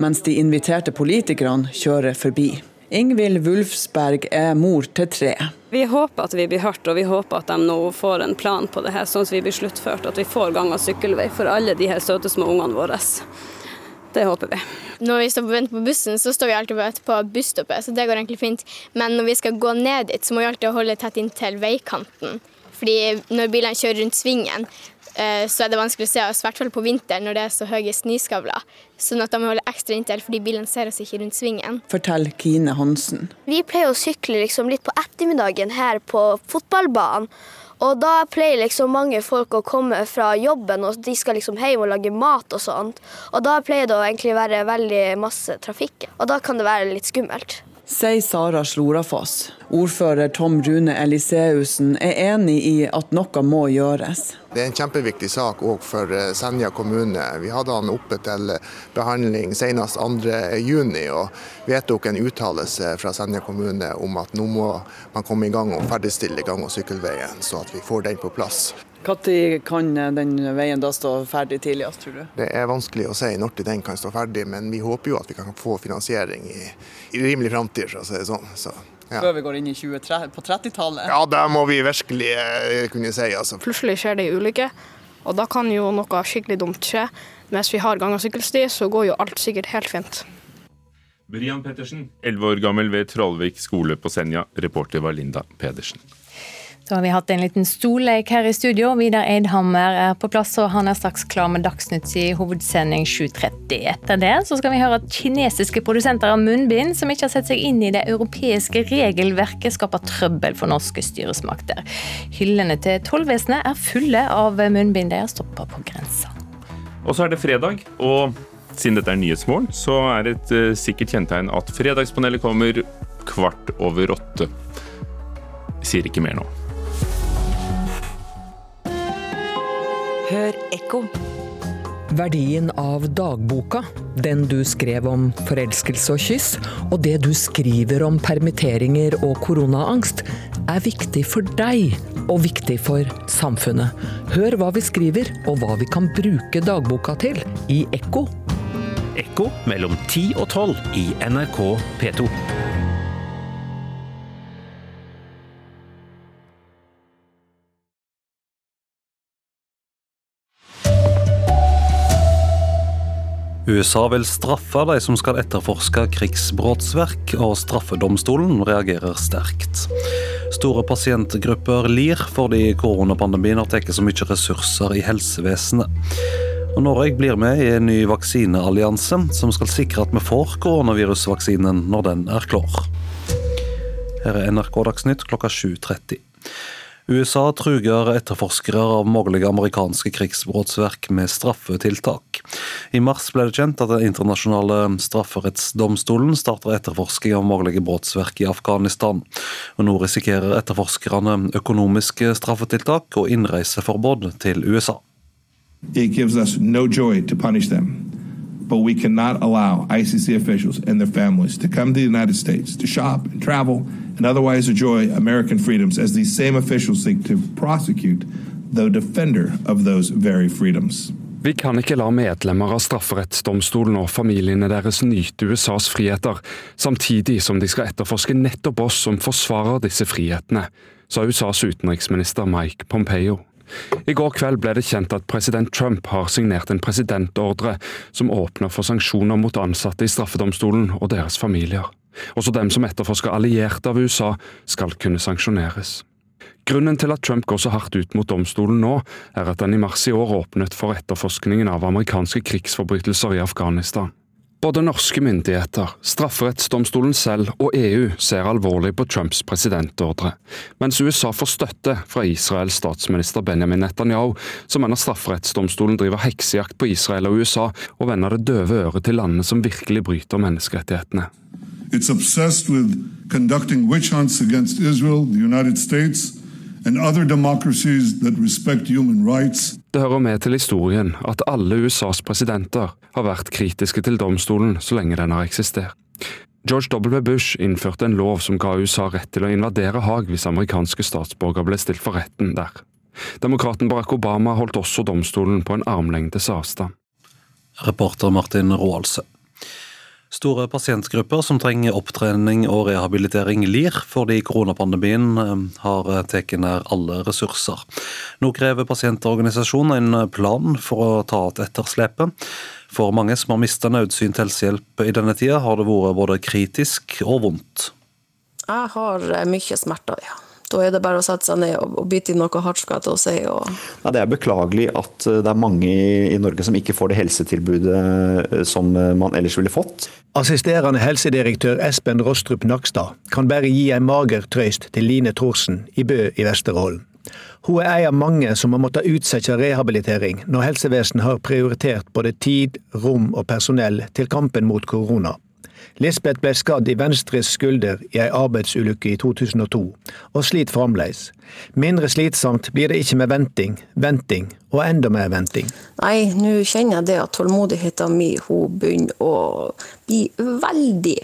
mens de inviterte politikerne kjører forbi. Ingvild Wulfsberg er mor til tre. Vi håper at vi blir hørt, og vi håper at de nå får en plan på det her, sånn at vi blir sluttført. At vi får gang- og sykkelvei for alle de her søte små ungene våre. Det håper vi. Når vi står på vent på bussen, så står vi alltid på busstoppet, så det går egentlig fint. Men når vi skal gå ned dit, så må vi alltid holde tett inntil veikanten. Fordi når bilene kjører rundt svingen, så er det vanskelig å se oss, i hvert fall på vinteren når det er så høye snøskavler. Sånn at da må vi holde ekstra inntil, fordi bilene ser oss ikke rundt svingen. Fortell Kine Hansen. Vi pleier å sykle liksom litt på ettermiddagen her på fotballbanen. Og da pleier liksom mange folk å komme fra jobben, og de skal liksom hjem og lage mat og sånt. Og da pleier det å egentlig være veldig masse trafikk, og da kan det være litt skummelt sier Sara Slorafoss. Ordfører Tom Rune Eliseussen er enig i at noe må gjøres. Det er en kjempeviktig sak òg for eh, Senja kommune. Vi hadde han oppe til behandling senest 2.6 og vedtok en uttalelse fra Senja kommune om at nå må man komme i gang og ferdigstille gang- og sykkelveien, så at vi får den på plass. Når kan den veien da stå ferdig tidligst, tror du? Det er vanskelig å si når den kan stå ferdig, men vi håper jo at vi kan få finansiering i, i rimelig framtid, for å si det sånn. Så, ja. Før vi går inn i 20, på 30-tallet? Ja, det må vi virkelig eh, kunne si. Altså. Plutselig skjer det en ulykke, og da kan jo noe skikkelig dumt skje. Mens vi har gang- og sykkelsti, så går jo alt sikkert helt fint. Brian Pettersen, 11 år gammel ved Trollvik skole på Senja. Reporter var Linda Pedersen. Så har vi hatt en liten stollek her i studio. Vidar Eidhammer er på plass, og han er straks klar med Dagsnytt i hovedsending 7.30. Etter det så skal vi høre at kinesiske produsenter av munnbind som ikke har sett seg inn i det europeiske regelverket, skaper trøbbel for norske styresmakter. Hyllene til tollvesenet er fulle av munnbind de har stoppa på grensa. Og så er det fredag, og siden dette er Nyhetsmorgen, så er det et uh, sikkert kjennetegn at Fredagspanelet kommer kvart over åtte. sier ikke mer nå. Hør ekko. Verdien av dagboka, den du skrev om forelskelse og kyss, og det du skriver om permitteringer og koronaangst, er viktig for deg og viktig for samfunnet. Hør hva vi skriver og hva vi kan bruke dagboka til i Ekko. Ekko mellom 10 og 12 i NRK P2. USA vil straffe de som skal etterforske krigsbrottsverk, og straffedomstolen reagerer sterkt. Store pasientgrupper lir fordi koronapandemien har tatt så mye ressurser i helsevesenet. Og Norge blir med i en ny vaksineallianse som skal sikre at vi får koronavirusvaksinen når den er klar. Her er NRK Dagsnytt klokka 7.30. USA truger etterforskere av mulige amerikanske krigsbrottsverk med straffetiltak. I mars ble det kjent at Den internasjonale strafferettsdomstolen starter etterforsking av mulige brottsverk i Afghanistan. Og Nå risikerer etterforskerne økonomiske straffetiltak og innreiseforbud til USA. It gives us no joy to punish them, but we cannot allow ICC officials and their families to come to the United States to shop and travel and otherwise enjoy American freedoms as these same officials seek to prosecute the defender of those very freedoms. Vi kan ikke la medlemmer av strafferettsdomstolen og familiene deres nyte USAs friheter, samtidig som de skal etterforske nettopp oss som forsvarer disse frihetene, sa USAs utenriksminister Mike Pompeo. I går kveld ble det kjent at president Trump har signert en presidentordre som åpner for sanksjoner mot ansatte i straffedomstolen og deres familier. Også dem som etterforsker allierte av USA, skal kunne sanksjoneres. Grunnen til at Trump går så hardt ut mot domstolen nå, er at han i mars i år åpnet for etterforskningen av amerikanske krigsforbrytelser i Afghanistan. Både norske myndigheter, strafferettsdomstolen selv og EU ser alvorlig på Trumps presidentordre, mens USA får støtte fra Israels statsminister Benjamin Netanyahu, som mener strafferettsdomstolen driver heksejakt på Israel og USA og vender det døve øret til landene som virkelig bryter menneskerettighetene. It's obsessed with conducting witch hunts against Israel, the United States, and other democracies that respect human rights. Det hører med til historien at alle USAs presidenter har vært kritiske til domstolen så lenge den har eksistert. George W. Bush innførte en lov som ga USA rett til å invadere Haag hvis amerikanske statsborgere ble stilt for retten der. Demokraten Barack Obama holdt også domstolen på en armlengdes avstand. Reporter Martin Roaldse. Store pasientgrupper som trenger opptrening og rehabilitering lir fordi koronapandemien eh, har tatt nær alle ressurser. Nå krever pasientorganisasjonen en plan for å ta igjen etterslepet. For mange som har mistet nødsynt helsehjelp i denne tida, har det vært både kritisk og vondt. Jeg har mye smerter, ja. Da er det bare å sette seg ned og, bite i noe hardt, skal jeg til å si. Og... Ja, det er beklagelig at eh, det er mange i Norge som ikke får det helsetilbudet eh, som eh, man ellers ville fått. Assisterende helsedirektør Espen Rostrup Nakstad kan bare gi en mager trøyst til Line Thorsen i Bø i Vesterålen. Hun er en av mange som har måttet utsette rehabilitering når helsevesenet har prioritert både tid, rom og personell til kampen mot korona. Lisbeth ble skadd i venstre skulder i ei arbeidsulykke i 2002, og sliter fremdeles. Mindre slitsomt blir det ikke med venting, venting og enda mer venting. Nei, nå kjenner jeg det at tålmodigheten min hun begynner å bli veldig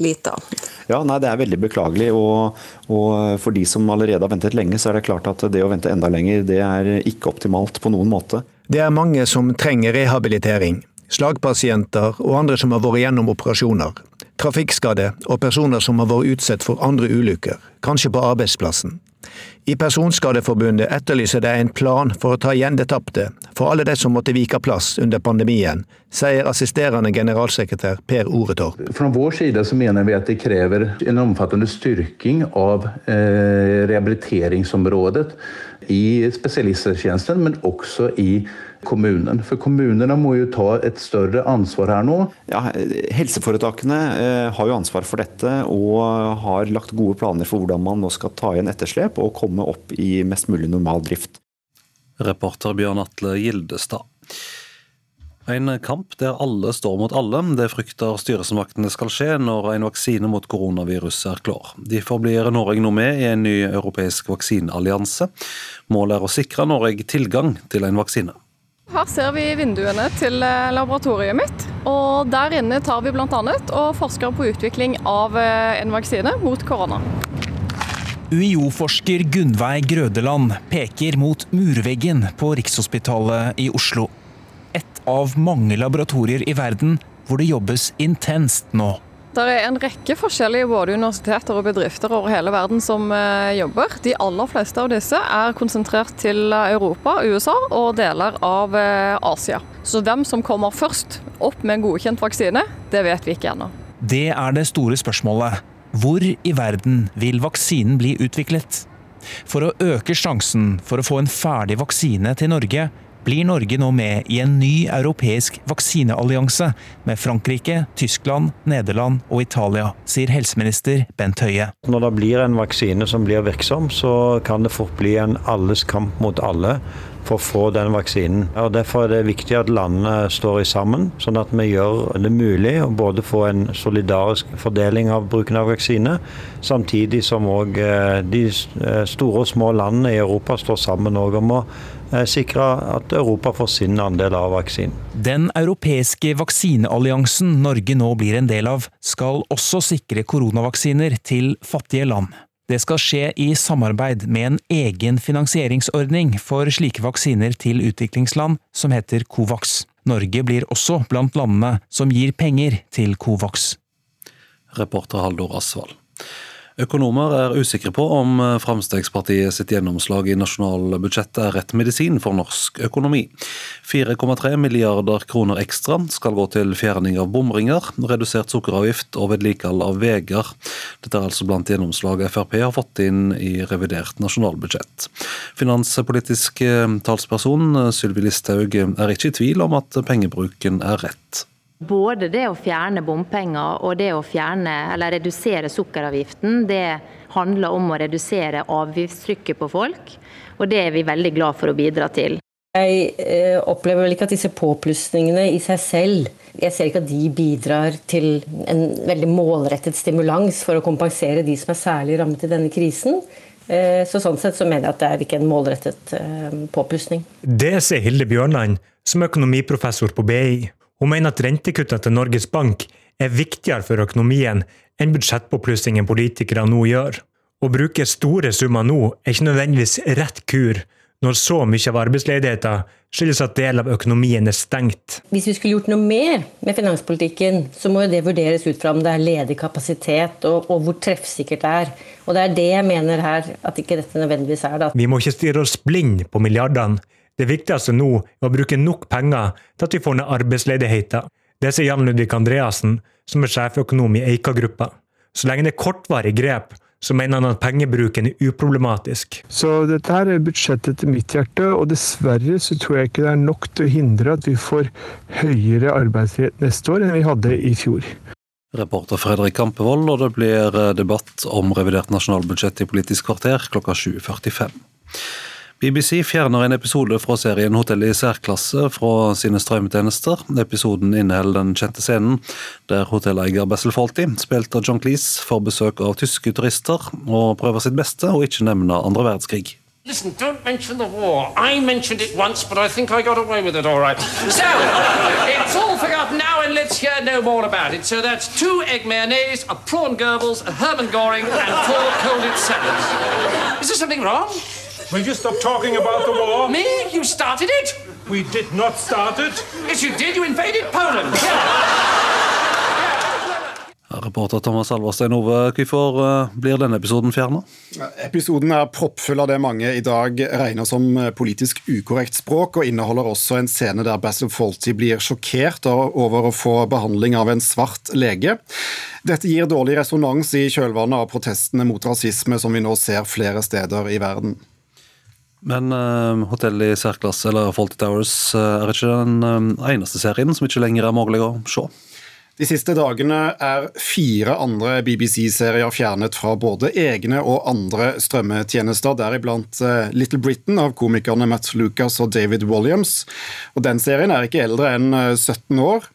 lita. Ja, nei, Det er veldig beklagelig. Og, og, for de som allerede har ventet lenge, så er det klart at det å vente enda lenger, det er ikke optimalt på noen måte. Det er mange som trenger rehabilitering. Slagpasienter og andre som har vært gjennom operasjoner. Trafikkskadde og personer som har vært utsatt for andre ulykker, kanskje på arbeidsplassen. I Personskadeforbundet etterlyser de en plan for å ta igjen det tapte, for alle de som måtte vike plass under pandemien, sier assisterende generalsekretær Per Oretorp. Fra vår side så mener vi at det krever en omfattende styrking av eh, rehabiliteringsområdet i spesialisthelsetjenesten, men også i kommunen. For kommunene må jo ta et større ansvar her nå. Ja, helseforetakene eh, har jo ansvar for dette og har lagt gode planer for hvordan man nå skal ta igjen etterslep og komme opp i mest mulig normal drift. Reporter Bjørn Atle Gildestad. En kamp der alle står mot alle. Det frykter styresmaktene skal skje når en vaksine mot koronavirus er klar. Derfor blir Norge nå med i en ny europeisk vaksineallianse. Målet er å sikre Norge tilgang til en vaksine. Her ser vi vinduene til eh, laboratoriet mitt. og Der inne tar vi bl.a. og forsker på utvikling av eh, en vaksine mot korona. UiO-forsker Gunnveig Grødeland peker mot murveggen på Rikshospitalet i Oslo Et av mange laboratorier i verden hvor det jobbes intenst nå. Det er en rekke forskjellige både universiteter og bedrifter over hele verden som eh, jobber. De aller fleste av disse er konsentrert til Europa, USA og deler av eh, Asia. Så hvem som kommer først opp med en godkjent vaksine, det vet vi ikke ennå. Det er det store spørsmålet. Hvor i verden vil vaksinen bli utviklet? For å øke sjansen for å få en ferdig vaksine til Norge, blir Norge nå med i en ny europeisk vaksineallianse med Frankrike, Tyskland, Nederland og Italia, sier helseminister Bent Høie. Når det blir en vaksine som blir virksom, så kan det fort bli en alles kamp mot alle for å få den vaksinen. Og Derfor er det viktig at landene står sammen, sånn at vi gjør det mulig å både få en solidarisk fordeling av bruken av vaksine, samtidig som òg eh, de eh, store og små landene i Europa står sammen om å sikre at Europa får sin andel av vaksinen. Den europeiske vaksinealliansen Norge nå blir en del av, skal også sikre koronavaksiner til fattige land. Det skal skje i samarbeid med en egen finansieringsordning for slike vaksiner til utviklingsland, som heter Covax. Norge blir også blant landene som gir penger til Covax. Reporter Haldor Asvald. Økonomer er usikre på om eh, Fremskrittspartiet sitt gjennomslag i nasjonalbudsjettet er rett medisin for norsk økonomi. 4,3 milliarder kroner ekstra skal gå til fjerning av bomringer, redusert sukkeravgift og vedlikehold av veier. Dette er altså blant gjennomslag Frp har fått inn i revidert nasjonalbudsjett. Finanspolitisk eh, talsperson eh, Sylvi Listhaug er ikke i tvil om at pengebruken er rett. Både det å fjerne bompenger og det å fjerne, eller redusere sukkeravgiften, det handler om å redusere avgiftstrykket på folk. Og det er vi veldig glad for å bidra til. Jeg eh, opplever vel ikke at disse påplussingene i seg selv jeg ser ikke at de bidrar til en veldig målrettet stimulans for å kompensere de som er særlig rammet i denne krisen. Eh, så sånn sett så mener jeg at det er ikke en målrettet eh, påplussing. Det sier Hilde Bjørnland, som er økonomiprofessor på BI. Hun mener at rentekuttene til Norges Bank er viktigere for økonomien enn budsjettpåplussingen politikere nå gjør. Å bruke store summer nå er ikke nødvendigvis rett kur når så mye av arbeidsledigheten skyldes at del av økonomien er stengt. Hvis vi skulle gjort noe mer med finanspolitikken, så må jo det vurderes ut fra om det er ledig kapasitet og, og, hvor treffsikkert det er. Og det er det jeg mener her at ikke dette nødvendigvis er. det. Vi må ikke stirre oss blind på milliardene. Det viktigste nå er å bruke nok penger til at vi får ned arbeidsledigheten. Det sier Jan Ludvig Andreassen, som er sjeføkonom i Eika-gruppa. Så lenge det er kortvarige grep, så mener han at pengebruken er uproblematisk. Så dette her er budsjettet til mitt hjerte, og dessverre så tror jeg ikke det er nok til å hindre at vi får høyere arbeidsledighet neste år enn vi hadde i fjor. Reporter Fredrik Kampevold, og det blir debatt om revidert nasjonalbudsjett i Politisk kvarter klokka 7.45. BBC fjerner en episode fra serien Hotell i særklasse fra sine strømmetjenester. Episoden inneholder den kjente scenen der hotelleier Bessel Falty, spilt av John Cleese, får besøk av tyske turister og prøver sitt beste og ikke nevner andre verdenskrig. Listen, don't mention the war. I mentioned it once, but I think I got away with it all right. So, it's all forgotten now, and let's hear no more about it. So that's two egg mayonnaise, a prawn Goebbels, a Hermann Goring, and four colded salads. Is there something wrong? Will you stop talking about the war? Me? You started it? We did not start it. Yes, you did. You invaded Poland. Reporter Thomas Alverstein Ove, hvorfor eh, blir denne episoden fjerna? Episoden er proppfull av det mange i dag regner som politisk ukorrekt språk, og inneholder også en scene der Basil Fawlty blir sjokkert over å få behandling av en svart lege. Dette gir dårlig resonans i kjølvannet av protestene mot rasisme som vi nå ser flere steder i verden. Men uh, Hotell i særklasse, eller Faulty Towers, uh, er ikke den uh, eneste serien som ikke lenger er mulig å se? De siste dagene er fire andre BBC-serier fjernet fra både egne og andre strømmetjenester, deriblant Little Britain av komikerne Matt Lucas og David Williams. Og Den serien er ikke eldre enn 17 år.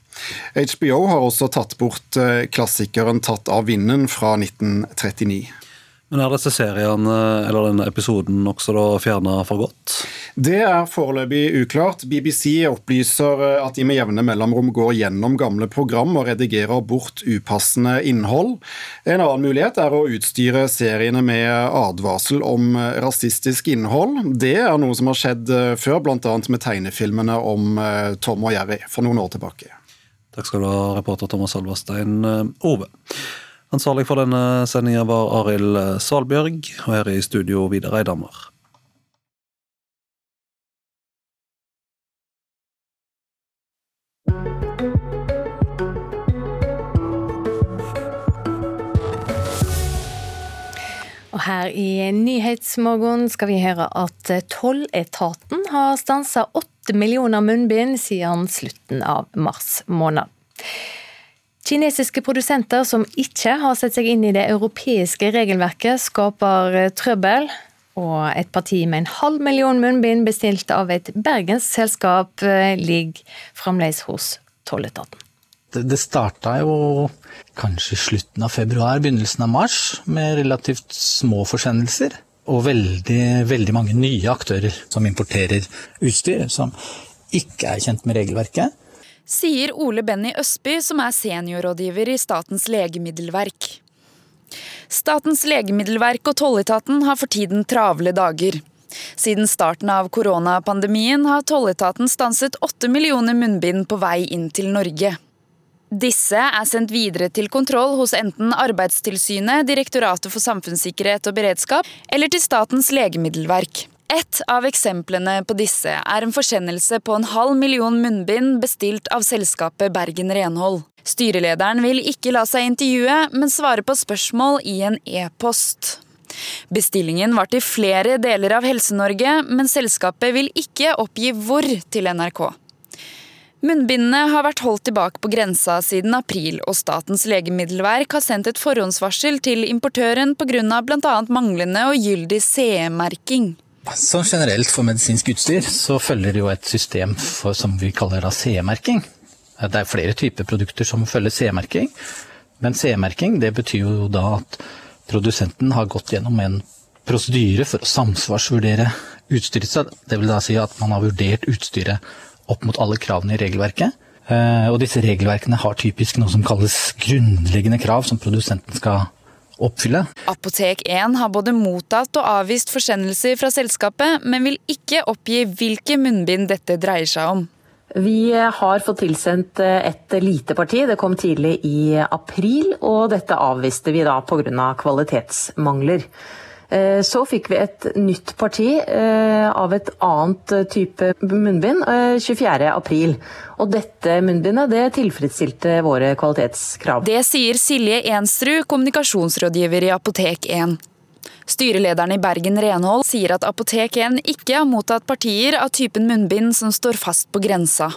HBO har også tatt bort klassikeren Tatt av vinden fra 1939. Men Er disse seriene, eller denne episoden også da fjerna for godt? Det er foreløpig uklart. BBC opplyser at de med jevne mellomrom går gjennom gamle program og redigerer bort upassende innhold. En annen mulighet er å utstyre seriene med advarsel om rasistisk innhold. Det er noe som har skjedd før, bl.a. med tegnefilmene om Tom og Jerry for noen år tilbake. Takk skal du ha, reporter Thomas Alverstein Ove. Ansvarlig for denne sendinga var Arild Salbjørg, og her i studio Vidar Eidhammer. Og her i Nyhetsmorgen skal vi høre at tolletaten har stansa åtte millioner munnbind siden slutten av mars måned. Kinesiske produsenter som ikke har sett seg inn i det europeiske regelverket, skaper trøbbel. Og et parti med en halv million munnbind bestilt av et bergensk selskap ligger fremdeles hos tolletaten. Det starta jo kanskje slutten av februar, begynnelsen av mars, med relativt små forsendelser. Og veldig, veldig mange nye aktører som importerer utstyr som ikke er kjent med regelverket sier Ole Benny Østby, som er seniorrådgiver i Statens legemiddelverk. Statens legemiddelverk og tolletaten har for tiden travle dager. Siden starten av koronapandemien har tolletaten stanset åtte millioner munnbind på vei inn til Norge. Disse er sendt videre til kontroll hos enten Arbeidstilsynet, Direktoratet for samfunnssikkerhet og beredskap eller til Statens legemiddelverk. Et av eksemplene på disse er en forsendelse på en halv million munnbind bestilt av selskapet Bergen Renhold. Styrelederen vil ikke la seg intervjue, men svare på spørsmål i en e-post. Bestillingen var til flere deler av Helse-Norge, men selskapet vil ikke oppgi hvor til NRK. Munnbindene har vært holdt tilbake på grensa siden april, og Statens legemiddelverk har sendt et forhåndsvarsel til importøren pga. bl.a. manglende og gyldig CE-merking. Sånn generelt for medisinsk utstyr så følger det jo et system for, som vi kaller CE-merking. Det er flere typer produkter som følger CE-merking, men CE-merking det betyr jo da at produsenten har gått gjennom en prosedyre for å samsvarsvurdere utstyret. Det vil da si at man har vurdert utstyret opp mot alle kravene i regelverket. Og disse regelverkene har typisk noe som kalles grunnleggende krav som produsenten skal oppfylle. Apotek 1 har både mottatt og avvist forsendelser fra selskapet, men vil ikke oppgi hvilke munnbind dette dreier seg om. Vi har fått tilsendt et lite parti, det kom tidlig i april, og dette avviste vi da pga. kvalitetsmangler. Så fikk vi et nytt parti av et annet type munnbind 24.4. Og dette munnbindet det tilfredsstilte våre kvalitetskrav. Det sier Silje Enstrud, kommunikasjonsrådgiver i Apotek 1. Styrelederen i Bergen Renhold sier at Apotek 1 ikke har mottatt partier av typen munnbind som står fast på grensa.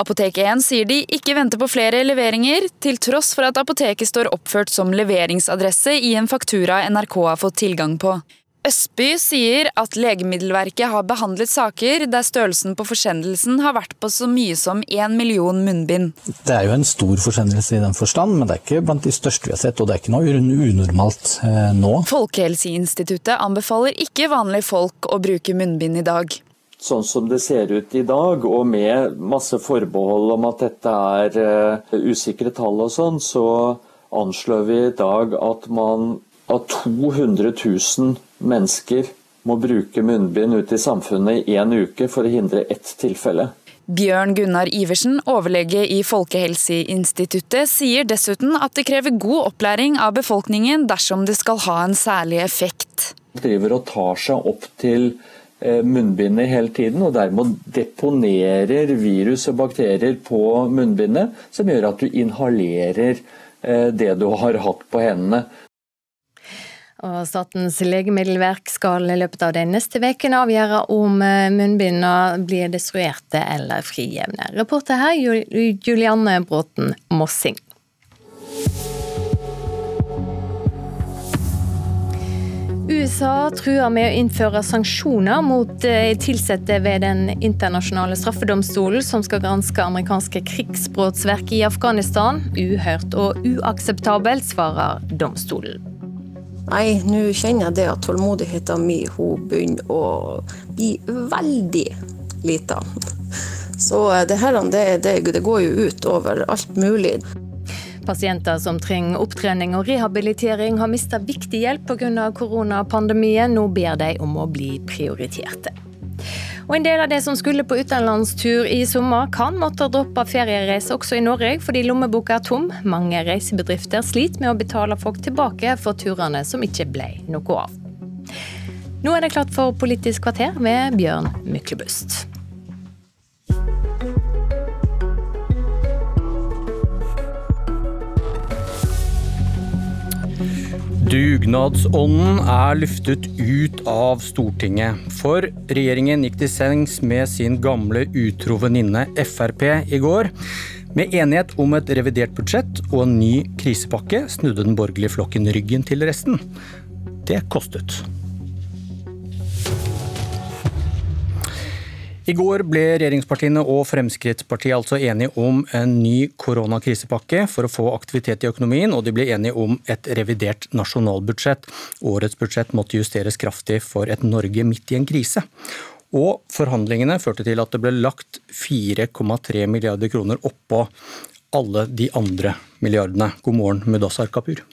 Apotek 1 sier de ikke venter på flere leveringer, til tross for at apoteket står oppført som leveringsadresse i en faktura NRK har fått tilgang på. Østby sier at Legemiddelverket har behandlet saker der størrelsen på forsendelsen har vært på så mye som én million munnbind. Det er jo en stor forsendelse i den forstand, men det er ikke blant de største vi har sett, og det er ikke noe unormalt eh, nå. Folkehelseinstituttet anbefaler ikke vanlige folk å bruke munnbind i dag. Sånn som det ser ut i dag, og med masse forbehold om at dette er uh, usikre tall og sånn, så anslår vi i dag at man at 200 000 mennesker må bruke munnbind ute i samfunnet i én uke for å hindre ett tilfelle. Bjørn Gunnar Iversen, overlege i Folkehelseinstituttet, sier dessuten at det krever god opplæring av befolkningen dersom det skal ha en særlig effekt. Driver og tar seg opp til eh, munnbindet hele tiden, og dermed deponerer virus og bakterier på munnbindet, som gjør at du inhalerer eh, det du har hatt på hendene. Og Statens legemiddelverk skal i løpet av de neste ukene avgjøre om eh, munnbindene blir destruerte eller frigjevne. Reporter her Julianne Bråten Mossing. USA truer med å innføre sanksjoner mot eh, ansatte ved Den internasjonale straffedomstolen, som skal granske amerikanske krigsbrottsverk i Afghanistan. Uhørt og uakseptabelt, svarer domstolen. Nei, nå kjenner jeg det at tålmodigheten min hun begynner å bli veldig lita. Så eh, det, her, det, det, det går jo ut over alt mulig. Pasienter som trenger opptrening og rehabilitering har mista viktig hjelp pga. koronapandemien. Nå ber de om å bli prioriterte. Og En del av de som skulle på utenlandstur i sommer, kan måtte droppe feriereise også i Norge, fordi lommeboka er tom. Mange reisebedrifter sliter med å betale folk tilbake for turene som ikke ble noe av. Nå er det klart for Politisk kvarter med Bjørn Myklebust. Dugnadsånden er luftet ut av Stortinget. For regjeringen gikk til sengs med sin gamle utro venninne Frp i går. Med enighet om et revidert budsjett og en ny krisepakke snudde den borgerlige flokken ryggen til resten. Det kostet. I går ble regjeringspartiene og Fremskrittspartiet altså enige om en ny koronakrisepakke for å få aktivitet i økonomien, og de ble enige om et revidert nasjonalbudsjett. Årets budsjett måtte justeres kraftig for et Norge midt i en krise. Og forhandlingene førte til at det ble lagt 4,3 milliarder kroner oppå alle de andre milliardene. God morgen, Mudassar Kapur.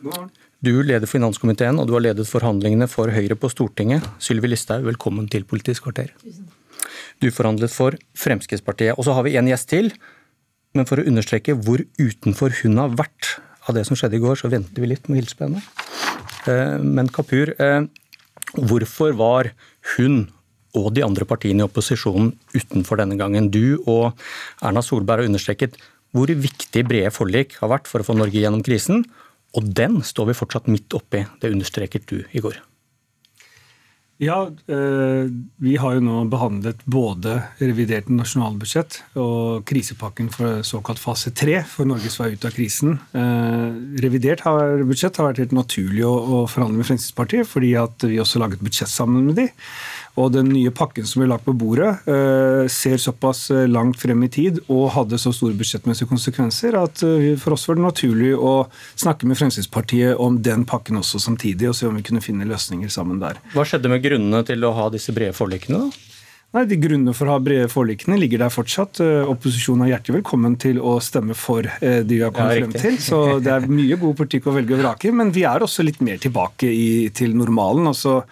God morgen. Du leder finanskomiteen, og du har ledet forhandlingene for Høyre på Stortinget. Sylvi Listhaug, velkommen til Politisk kvarter. Tusen takk. Du forhandlet for Fremskrittspartiet. Og så har vi en gjest til. Men for å understreke hvor utenfor hun har vært av det som skjedde i går, så venter vi litt med å hilse på henne. Eh, men Kapur, eh, hvorfor var hun og de andre partiene i opposisjonen utenfor denne gangen? Du og Erna Solberg har understreket hvor viktig brede forlik har vært for å få Norge gjennom krisen. Og den står vi fortsatt midt oppi. Det understreket du i går. Ja, eh, vi har jo nå behandlet både revidert nasjonalbudsjett og krisepakken for såkalt fase tre for Norges vei ut av krisen. Eh, revidert budsjett har vært helt naturlig å forhandle med Fremskrittspartiet, fordi at vi også laget budsjett sammen med de. Og den nye pakken som ble lagt på bordet, eh, ser såpass eh, langt frem i tid og hadde så store budsjettmessige konsekvenser at eh, for oss var det naturlig å snakke med Fremskrittspartiet om den pakken også samtidig, og se om vi kunne finne løsninger sammen der. Hva skjedde med grunnene til å ha disse brede forlikene, da? Nei, De grunnene for å ha brede forlikene ligger der fortsatt. Opposisjonen er hjertelig velkommen til å stemme for de vi har kommet ja, frem til. Så det er mye god politikk å velge og vrake. Men vi er også litt mer tilbake i, til normalen. altså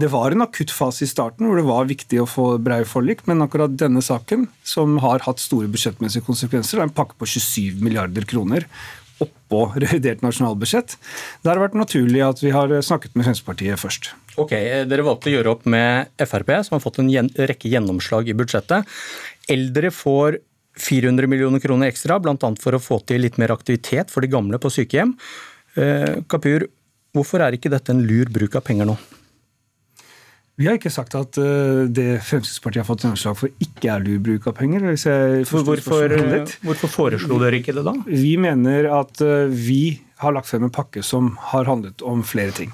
det var en akutt fase i starten hvor det var viktig å få brede forlik, men akkurat denne saken, som har hatt store budsjettmessige konsekvenser, er en pakke på 27 milliarder kroner oppå revidert nasjonalbudsjett. Det har vært naturlig at vi har snakket med Fremskrittspartiet først. Ok, Dere valgte å gjøre opp med Frp, som har fått en rekke gjennomslag i budsjettet. Eldre får 400 millioner kroner ekstra, bl.a. for å få til litt mer aktivitet for de gamle på sykehjem. Eh, Kapur, hvorfor er ikke dette en lur bruk av penger nå? Vi har ikke sagt at uh, det Fremskrittspartiet har fått gjennomslag for, ikke er lur bruk av penger. Hvorfor, hvorfor, foreslo dere ikke det da? Vi mener at uh, vi har lagt frem en pakke som har handlet om flere ting.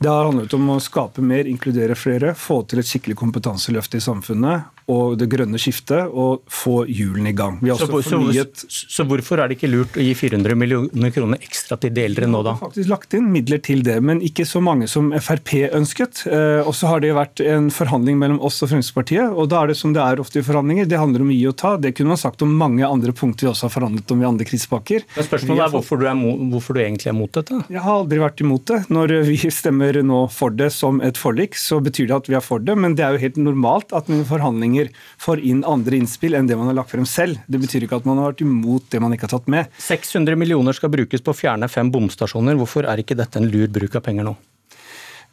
Det har handlet om å skape mer, inkludere flere, få til et skikkelig kompetanseløft i samfunnet og det grønne skiftet, og få hjulene i gang. Så, så, så, hvorfor er det ikke lurt å gi 400 millioner kroner ekstra til de eldre nå, da? Vi har faktisk lagt inn midler til det, men ikke så mange som Frp ønsket. Eh, og så har det vært en forhandling mellom oss og Fremskrittspartiet, og da er det som det er ofte i forhandlinger, det handler om å gi og ta. Det kunne man sagt om mange andre punkter vi også har forhandlet om i andre krisepakker. Men spørsmålet er hvorfor du, er hvorfor du egentlig er mot dette? Jeg har aldri vært imot det. Når vi stemmer nå for det som et forlik, så betyr det at vi er for det, men det er jo helt normalt at med forhandlinger får inn andre innspill enn det man har lagt frem selv. Det betyr ikke at man har vært imot det man ikke har tatt med. 600 millioner skal brukes på å fjerne fem bomstasjoner. Hvorfor er ikke dette en lur bruk av penger nå?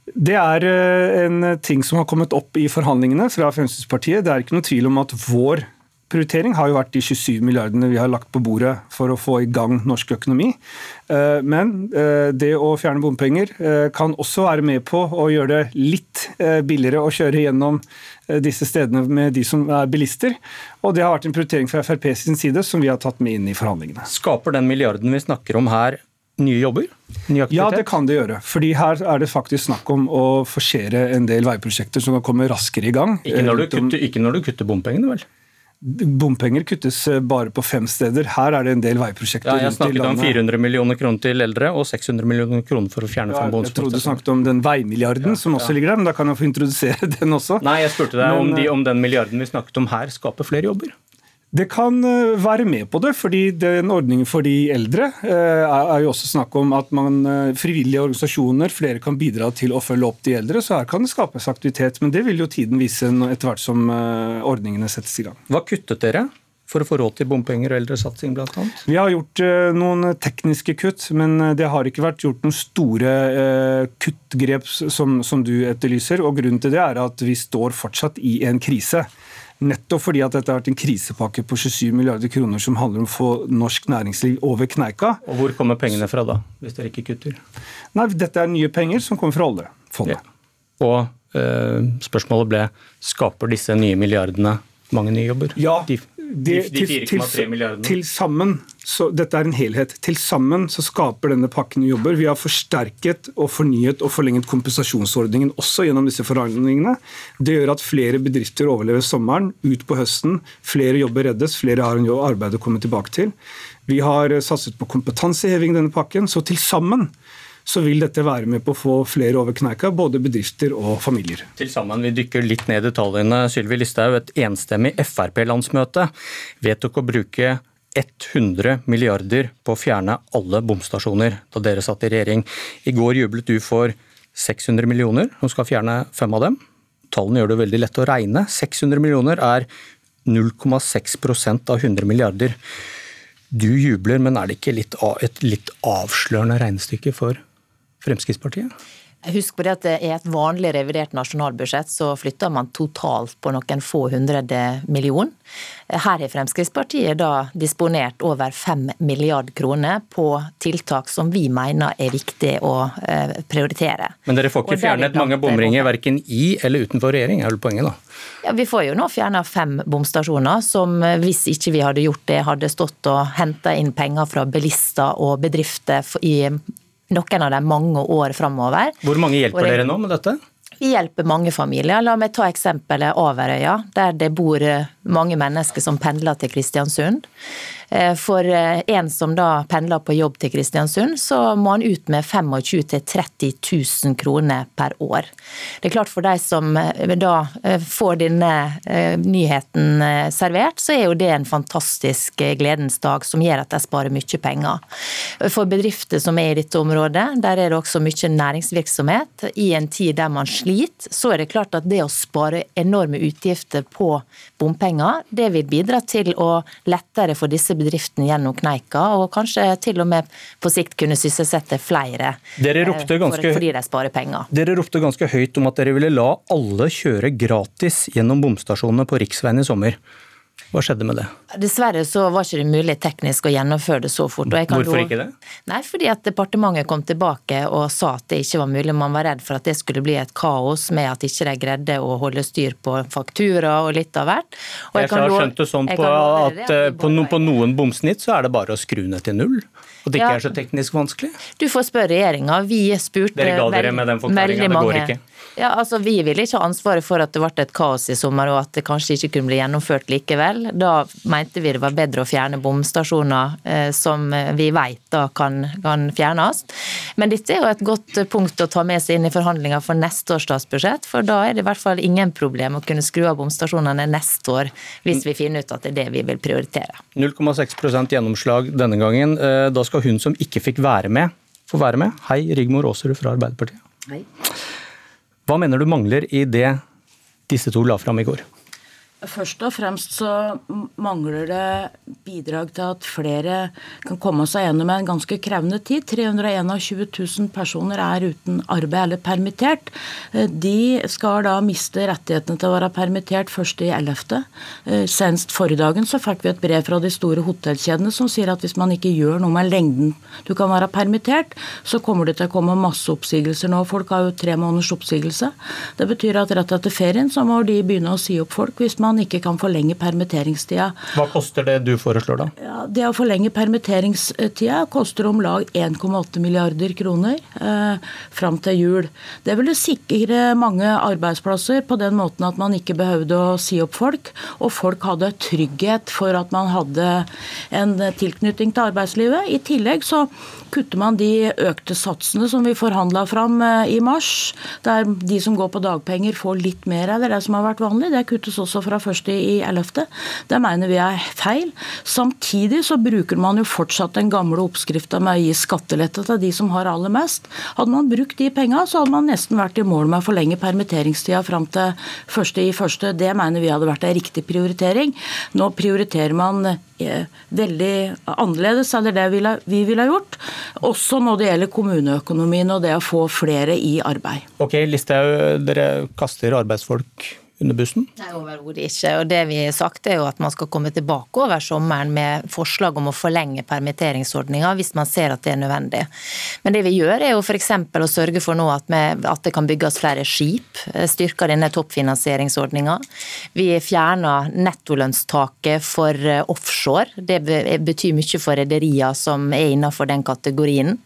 Det er eh, en ting som har kommet opp i forhandlingene fra Fremskrittspartiet. Det er ikke noe tvil om at vår prioritering har jo vært de 27 milliardene vi har lagt på bordet for å få i gang norsk økonomi. Eh, men eh, det å fjerne bompenger eh, kan også være med på å gjøre det litt billigere å kjøre gjennom disse stedene med de som er bilister. Og det har vært en prioritering fra Frp sin side som vi har tatt med inn i forhandlingene. Skaper den milliarden vi snakker om her nye jobber? Ny ja, det kan det gjøre. Fordi her er det faktisk snakk om å forsere en del veiprosjekter som kan komme raskere i gang. Ikke når du kutter, ikke når du kutter bompengene, vel? Bompenger kuttes eh, bare på fem steder. Her er det en del veiprosjekter. Ja, jeg snakket om 400 millioner kroner til eldre og 600 millioner kroner for å fjerne ja. Jeg trodde du snakket om den veimilliarden ja, som også ja. ligger der, men da kan jeg få introdusere den også. Nei, jeg spurte deg men, om, de, om den milliarden vi snakket om her skaper flere jobber. Det kan eh, være med på det, fordi den ordningen for de eldre eh, er jo også snakk om at man, eh, frivillige organisasjoner, flere kan bidra til å følge opp de eldre. Så her kan det skapes aktivitet. Men det vil jo tiden vise etter hvert som ordningene settes i gang. Hva kuttet dere? for å få råd til bompenger og eldresatsing bl.a.? Vi har gjort noen tekniske kutt, men det har ikke vært gjort noen store kuttgrep som, som du etterlyser. og Grunnen til det er at vi står fortsatt i en krise. Nettopp fordi at dette har vært en krisepakke på 27 milliarder kroner som handler om å få norsk næringsliv over kneika. Og Hvor kommer pengene fra da, hvis dere ikke kutter? Nei, Dette er nye penger som kommer fra oljefondet. Ja. Og øh, spørsmålet ble skaper disse nye milliardene mange nye jobber? Ja, de, de, de 4,3 milliardene? Til sammen, så dette er en helhet. Til sammen så skaper denne pakken jobber. Vi har forsterket og fornyet og forlenget kompensasjonsordningen også gjennom disse forhandlingene. Det gjør at flere bedrifter overlever sommeren, ut på høsten. Flere jobber reddes, flere har en jobb arbeid å komme tilbake til. Vi har satset på kompetanseheving i denne pakken. Så til sammen så vil dette være med på å få flere over kneika, både bedrifter og familier. Til sammen, Vi dykker litt ned i detaljene. Sylvi Listhaug, et enstemmig Frp-landsmøte vedtok å bruke 100 milliarder på å fjerne alle bomstasjoner da dere satt i regjering. I går jublet du for 600 millioner, og skal fjerne fem av dem. Tallene gjør det veldig lett å regne. 600 millioner er 0,6% av 100 milliarder. Du jubler, men er det ikke litt, et litt avslørende regnestykke for Fremskrittspartiet? Husk på det at I et vanlig revidert nasjonalbudsjett så flytter man totalt på noen få hundrede million. Her har Fremskrittspartiet da disponert over fem milliard kroner på tiltak som vi mener er viktig å eh, prioritere. Men dere får ikke fjernet mange bomringer verken i eller utenfor regjering, er vel poenget da? Ja, Vi får jo nå fjerna fem bomstasjoner, som eh, hvis ikke vi hadde gjort det, hadde stått og henta inn penger fra bilister og bedrifter i noen av dem mange år framover. Hvor mange hjelper dere nå med dette? Vi hjelper mange familier. La meg ta eksempelet Averøya, der det bor mange mennesker som pendler til Kristiansund. Eh, for eh, en som da pendler på jobb til Kristiansund, så må han ut med 25 000-30 000 kroner per år. Det er klart For de som eh, da får denne nyheten servert, så er jo det en fantastisk gledens dag som gjør at de sparer mye penger. For bedrifter som er i dette området, der er det også mye næringsvirksomhet. I en tid der man sliter, så er det klart at det å spare enorme utgifter på bompenger, det vil bidra til å lettere for disse bedriften gjennom kneika, og kanskje til og med på sikt kunne sysselsette flere dere ropte ganske, for, fordi de sparer penger. Dere ropte ganske høyt om at dere ville la alle kjøre gratis gjennom bomstasjonene på riksveien i sommer. Hva skjedde med det? Dessverre så var ikke det mulig teknisk å gjennomføre det så fort. Hvorfor ikke det? Nei, fordi at departementet kom tilbake og sa at det ikke var mulig. Man var redd for at det skulle bli et kaos med at ikke de greide å holde styr på faktura og litt av hvert. Og jeg, jeg har skjønt det sånn på at, at på, på, noen bomsnitt så er det bare å skru ned til null. Og det ikke ja. er så teknisk vanskelig? Du får spørre regjeringa. Vi spurte Dere ga dere med den forklaringa, det går ikke? Ja, altså Vi ville ikke ha ansvaret for at det ble et kaos i sommer og at det kanskje ikke kunne bli gjennomført likevel. Da mente vi det var bedre å fjerne bomstasjoner eh, som vi vet da kan, kan, fjernes. Men dette er jo et godt punkt å ta med seg inn i forhandlinger for neste års statsbudsjett. For da er det i hvert fall ingen problem å kunne skru av bomstasjonene neste år, hvis vi finner ut at det er det vi vil prioritere. 0,6 gjennomslag denne gangen. Eh, da skal hun som ikke fikk være med, få være med. Hei, Rigmor Aasrud fra Arbeiderpartiet. Hei. Hva mener du mangler i det disse to la fram i går? Først og fremst så mangler det bidrag til at flere kan komme seg gjennom en ganske krevende tid. 321 000 personer er uten arbeid eller permittert. De skal da miste rettighetene til å være permittert først i 11. Senest forrige dagen så fikk vi et brev fra de store hotellkjedene som sier at hvis man ikke gjør noe med lengden du kan være permittert, så kommer det til å komme masse oppsigelser nå. Folk har jo tre måneders oppsigelse. Det betyr at rett etter ferien så må de begynne å si opp folk. hvis man man ikke kan forlenge permitteringstida. Hva koster det du foreslår, da? Ja, det å forlenge permitteringstida koster om lag 1,8 milliarder kroner eh, fram til jul. Det ville sikre mange arbeidsplasser på den måten at man ikke behøvde å si opp folk, og folk hadde trygghet for at man hadde en tilknytning til arbeidslivet. I tillegg så kutter man de økte satsene som vi forhandla fram eh, i mars, der de som går på dagpenger får litt mer av det som har vært vanlig. Det kuttes også fra fra 1.11. Det mener vi er feil. Samtidig så bruker man jo fortsatt den gamle oppskrifta med å gi skattelette til de som har aller mest. Hadde man brukt de penga, så hadde man nesten vært i mål med å forlenge permitteringstida fram til 1.1. Det mener vi hadde vært en riktig prioritering. Nå prioriterer man eh, veldig annerledes enn det vi ville gjort. Også når det gjelder kommuneøkonomien og det å få flere i arbeid. Ok, Listhaug, dere kaster arbeidsfolk under bussen? Nei, overhodet ikke. Og det vi har sagt er jo at man skal komme tilbake over sommeren med forslag om å forlenge permitteringsordninga hvis man ser at det er nødvendig. Men det vi gjør er jo f.eks. å sørge for nå at, vi, at, det kan bygges flere skip. Styrker denne toppfinansieringsordninga. Vi fjerner nettolønnstaket for eh, offshore. Det betyr mye for rederier som er innenfor den kategorien.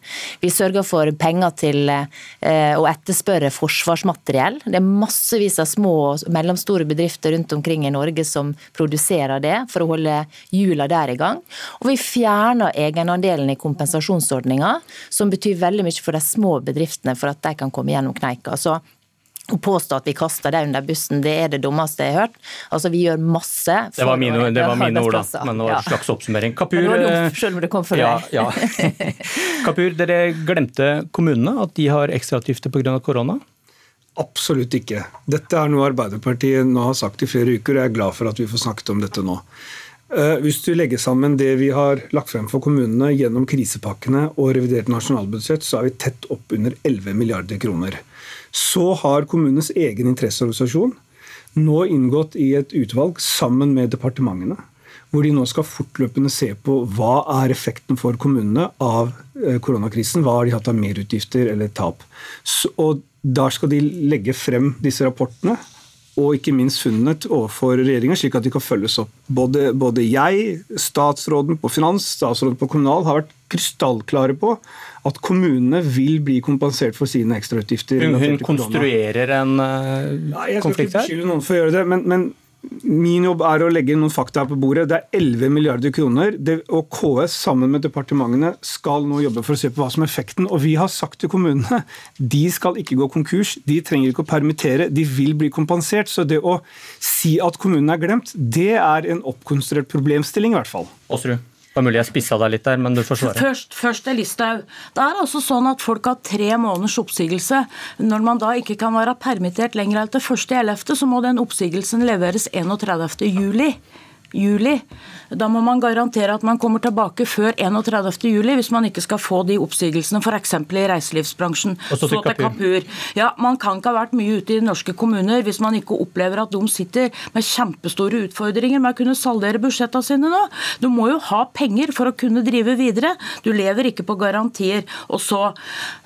Vi sørger for penger til eh, å etterspørre forsvarsmateriell. Det er massevis av små og mellomstore bedrifter rundt omkring i Norge som produserer det, for å holde hjula der i gang. Og vi fjerner egenandelen i kompensasjonsordninga, som betyr veldig mye for de små bedriftene, for at de kan komme gjennom kneika. Så å påstå at vi kaster det under bussen, det er det dummeste jeg har hørt. Altså, Vi gjør masse. det var mine, det var mine ord, da. Men det var en slags oppsummering. Kapur, selv om det kom for ja, ja. Kapur, dere glemte kommunene, at de har ekstrautgifter pga. korona? Absolutt ikke. Dette er noe Arbeiderpartiet nå har sagt i flere uker, og jeg er glad for at vi får snakket om dette nå. Eh, hvis du legger sammen det vi har lagt frem for kommunene gjennom krisepakkene og revidert nasjonalbudsjett, så er vi tett opp under 11 milliarder kroner. Så har kommunenes egen interesseorganisasjon nå inngått i et utvalg sammen med departementene, hvor de nå skal fortløpende se på hva er effekten for kommunene av eh, koronakrisen. Hva har de hatt av merutgifter eller tap. og der skal de legge frem disse rapportene og ikke minst funnene overfor regjeringa, slik at de kan følges opp. Både, både, jeg, statsråden på finans, statsråden på kommunal har vært krystallklare på at kommunene vil bli kompensert for sine ekstrautgifter. Hun, hun konstruerer en uh, Nei, konflikt her? Jeg skal ikke beskylde noen for å gjøre det, men, men Min jobb er å legge noen fakta her på bordet. Det er 11 milliarder kroner. Det, og KS sammen med departementene skal nå jobbe for å se på hva som er effekten. Og vi har sagt til kommunene de skal ikke gå konkurs. De trenger ikke å permittere. De vil bli kompensert. Så det å si at kommunene er glemt, det er en oppkonstruert problemstilling i hvert fall. Åsrud. Det var mulig jeg spissa deg litt der, men du får svare. Først, først er Listhaug. Det er altså sånn at folk har tre måneders oppsigelse. Når man da ikke kan være permittert lenger enn til 1.11., så må den oppsigelsen leveres 31.07. juli. Da må man garantere at man kommer tilbake før 31. juli, hvis man ikke skal få de oppsigelsene f.eks. i reiselivsbransjen. Og så til Kapur. Ja, Man kan ikke ha vært mye ute i norske kommuner hvis man ikke opplever at de sitter med kjempestore utfordringer med å kunne saldere budsjettene sine nå. Du må jo ha penger for å kunne drive videre. Du lever ikke på garantier. Og så,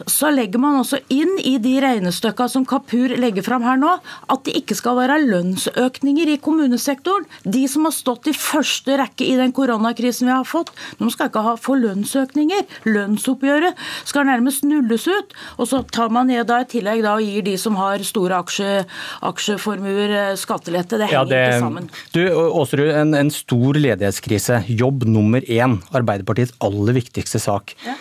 så legger man også inn i de regnestykkene som Kapur legger fram her nå, at det ikke skal være lønnsøkninger i kommunesektoren. De som har stått i første rekke i den koronakrisen vi har fått. De skal ikke ha, få lønnsøkninger. Lønnsoppgjøret skal nærmest nulles ut. Og så tar man ned da i tillegg da og gir de som har store aksje, aksjeformuer, eh, skattelette. Det henger ja, det, ikke sammen. Du, Åsrud, en, en, stor ledighetskrise. Jobb nummer én. Arbeiderpartiets aller viktigste sak. Ja.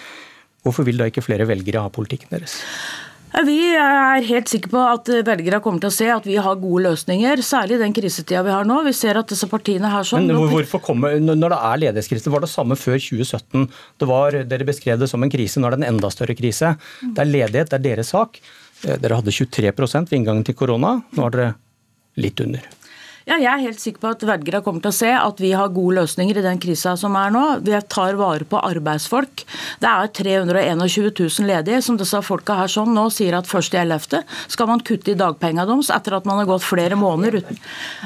Hvorfor vil da ikke flere velgere ha politikken deres? Vi er helt sikre på at velgere kommer til å se at vi har gode løsninger, særlig i den krisetida vi har nå. Vi ser at disse partiene her sånn... Men hvorfor komme, Når det er ledighetskrise, var det samme før 2017. Det var, dere beskrev det som en krise, nå er det en enda større krise. Det er ledighet, det er deres sak. Eh, dere hadde 23 ved inngangen til korona, nå har dere litt under. Ja, jeg er helt sikker på at velgere kommer til å se at vi har gode løsninger i den krisa som er nå. Vi tar vare på arbeidsfolk. Det er 321 000 ledige, som disse folka her sånn nå sier at 1.11. skal man kutte i dagpengene deres etter at man har gått flere måneder uten.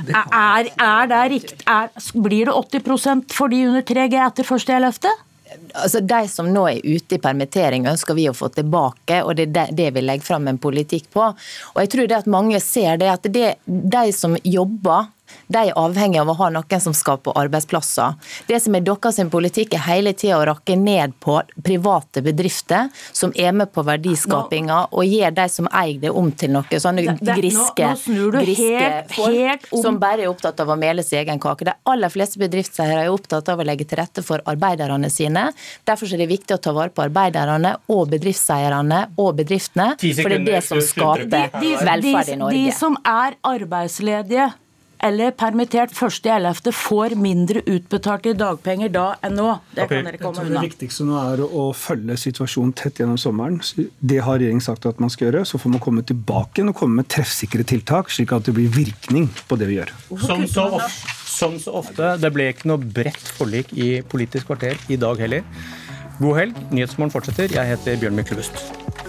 Er, er det rikt, er, blir det 80% for de under 3G etter 1.11.? Altså, De som nå er ute i permittering, ønsker vi å få tilbake, og det er det vi legger fram en politikk på. Og jeg tror det at Mange ser det at det, de som jobber de er avhengig av å ha noen som skaper arbeidsplasser. Det som er deres politikk, er hele tida å rakke ned på private bedrifter som er med på verdiskapinga og gjør de som eier det, om til noe sånne griske, griske folk som bare er opptatt av å mele sin egen kake. De aller fleste bedriftseiere er opptatt av å legge til rette for arbeiderne sine. Derfor er det viktig å ta vare på arbeiderne og bedriftseierne og bedriftene, for det er det som skaper velferd i Norge. De som er arbeidsledige eller permittert 1.11. får mindre utbetalt i dagpenger da enn nå. Det okay. kan dere komme unna. Det viktigste nå er å følge situasjonen tett gjennom sommeren. Det har regjeringen sagt at man skal gjøre. Så får man komme tilbake og komme med treffsikre tiltak, slik at det blir virkning på det vi gjør. Som så, ofte, som så ofte, det ble ikke noe bredt forlik i Politisk kvarter i dag heller. God helg. Nyhetsmorgen fortsetter. Jeg heter Bjørn Myklebust.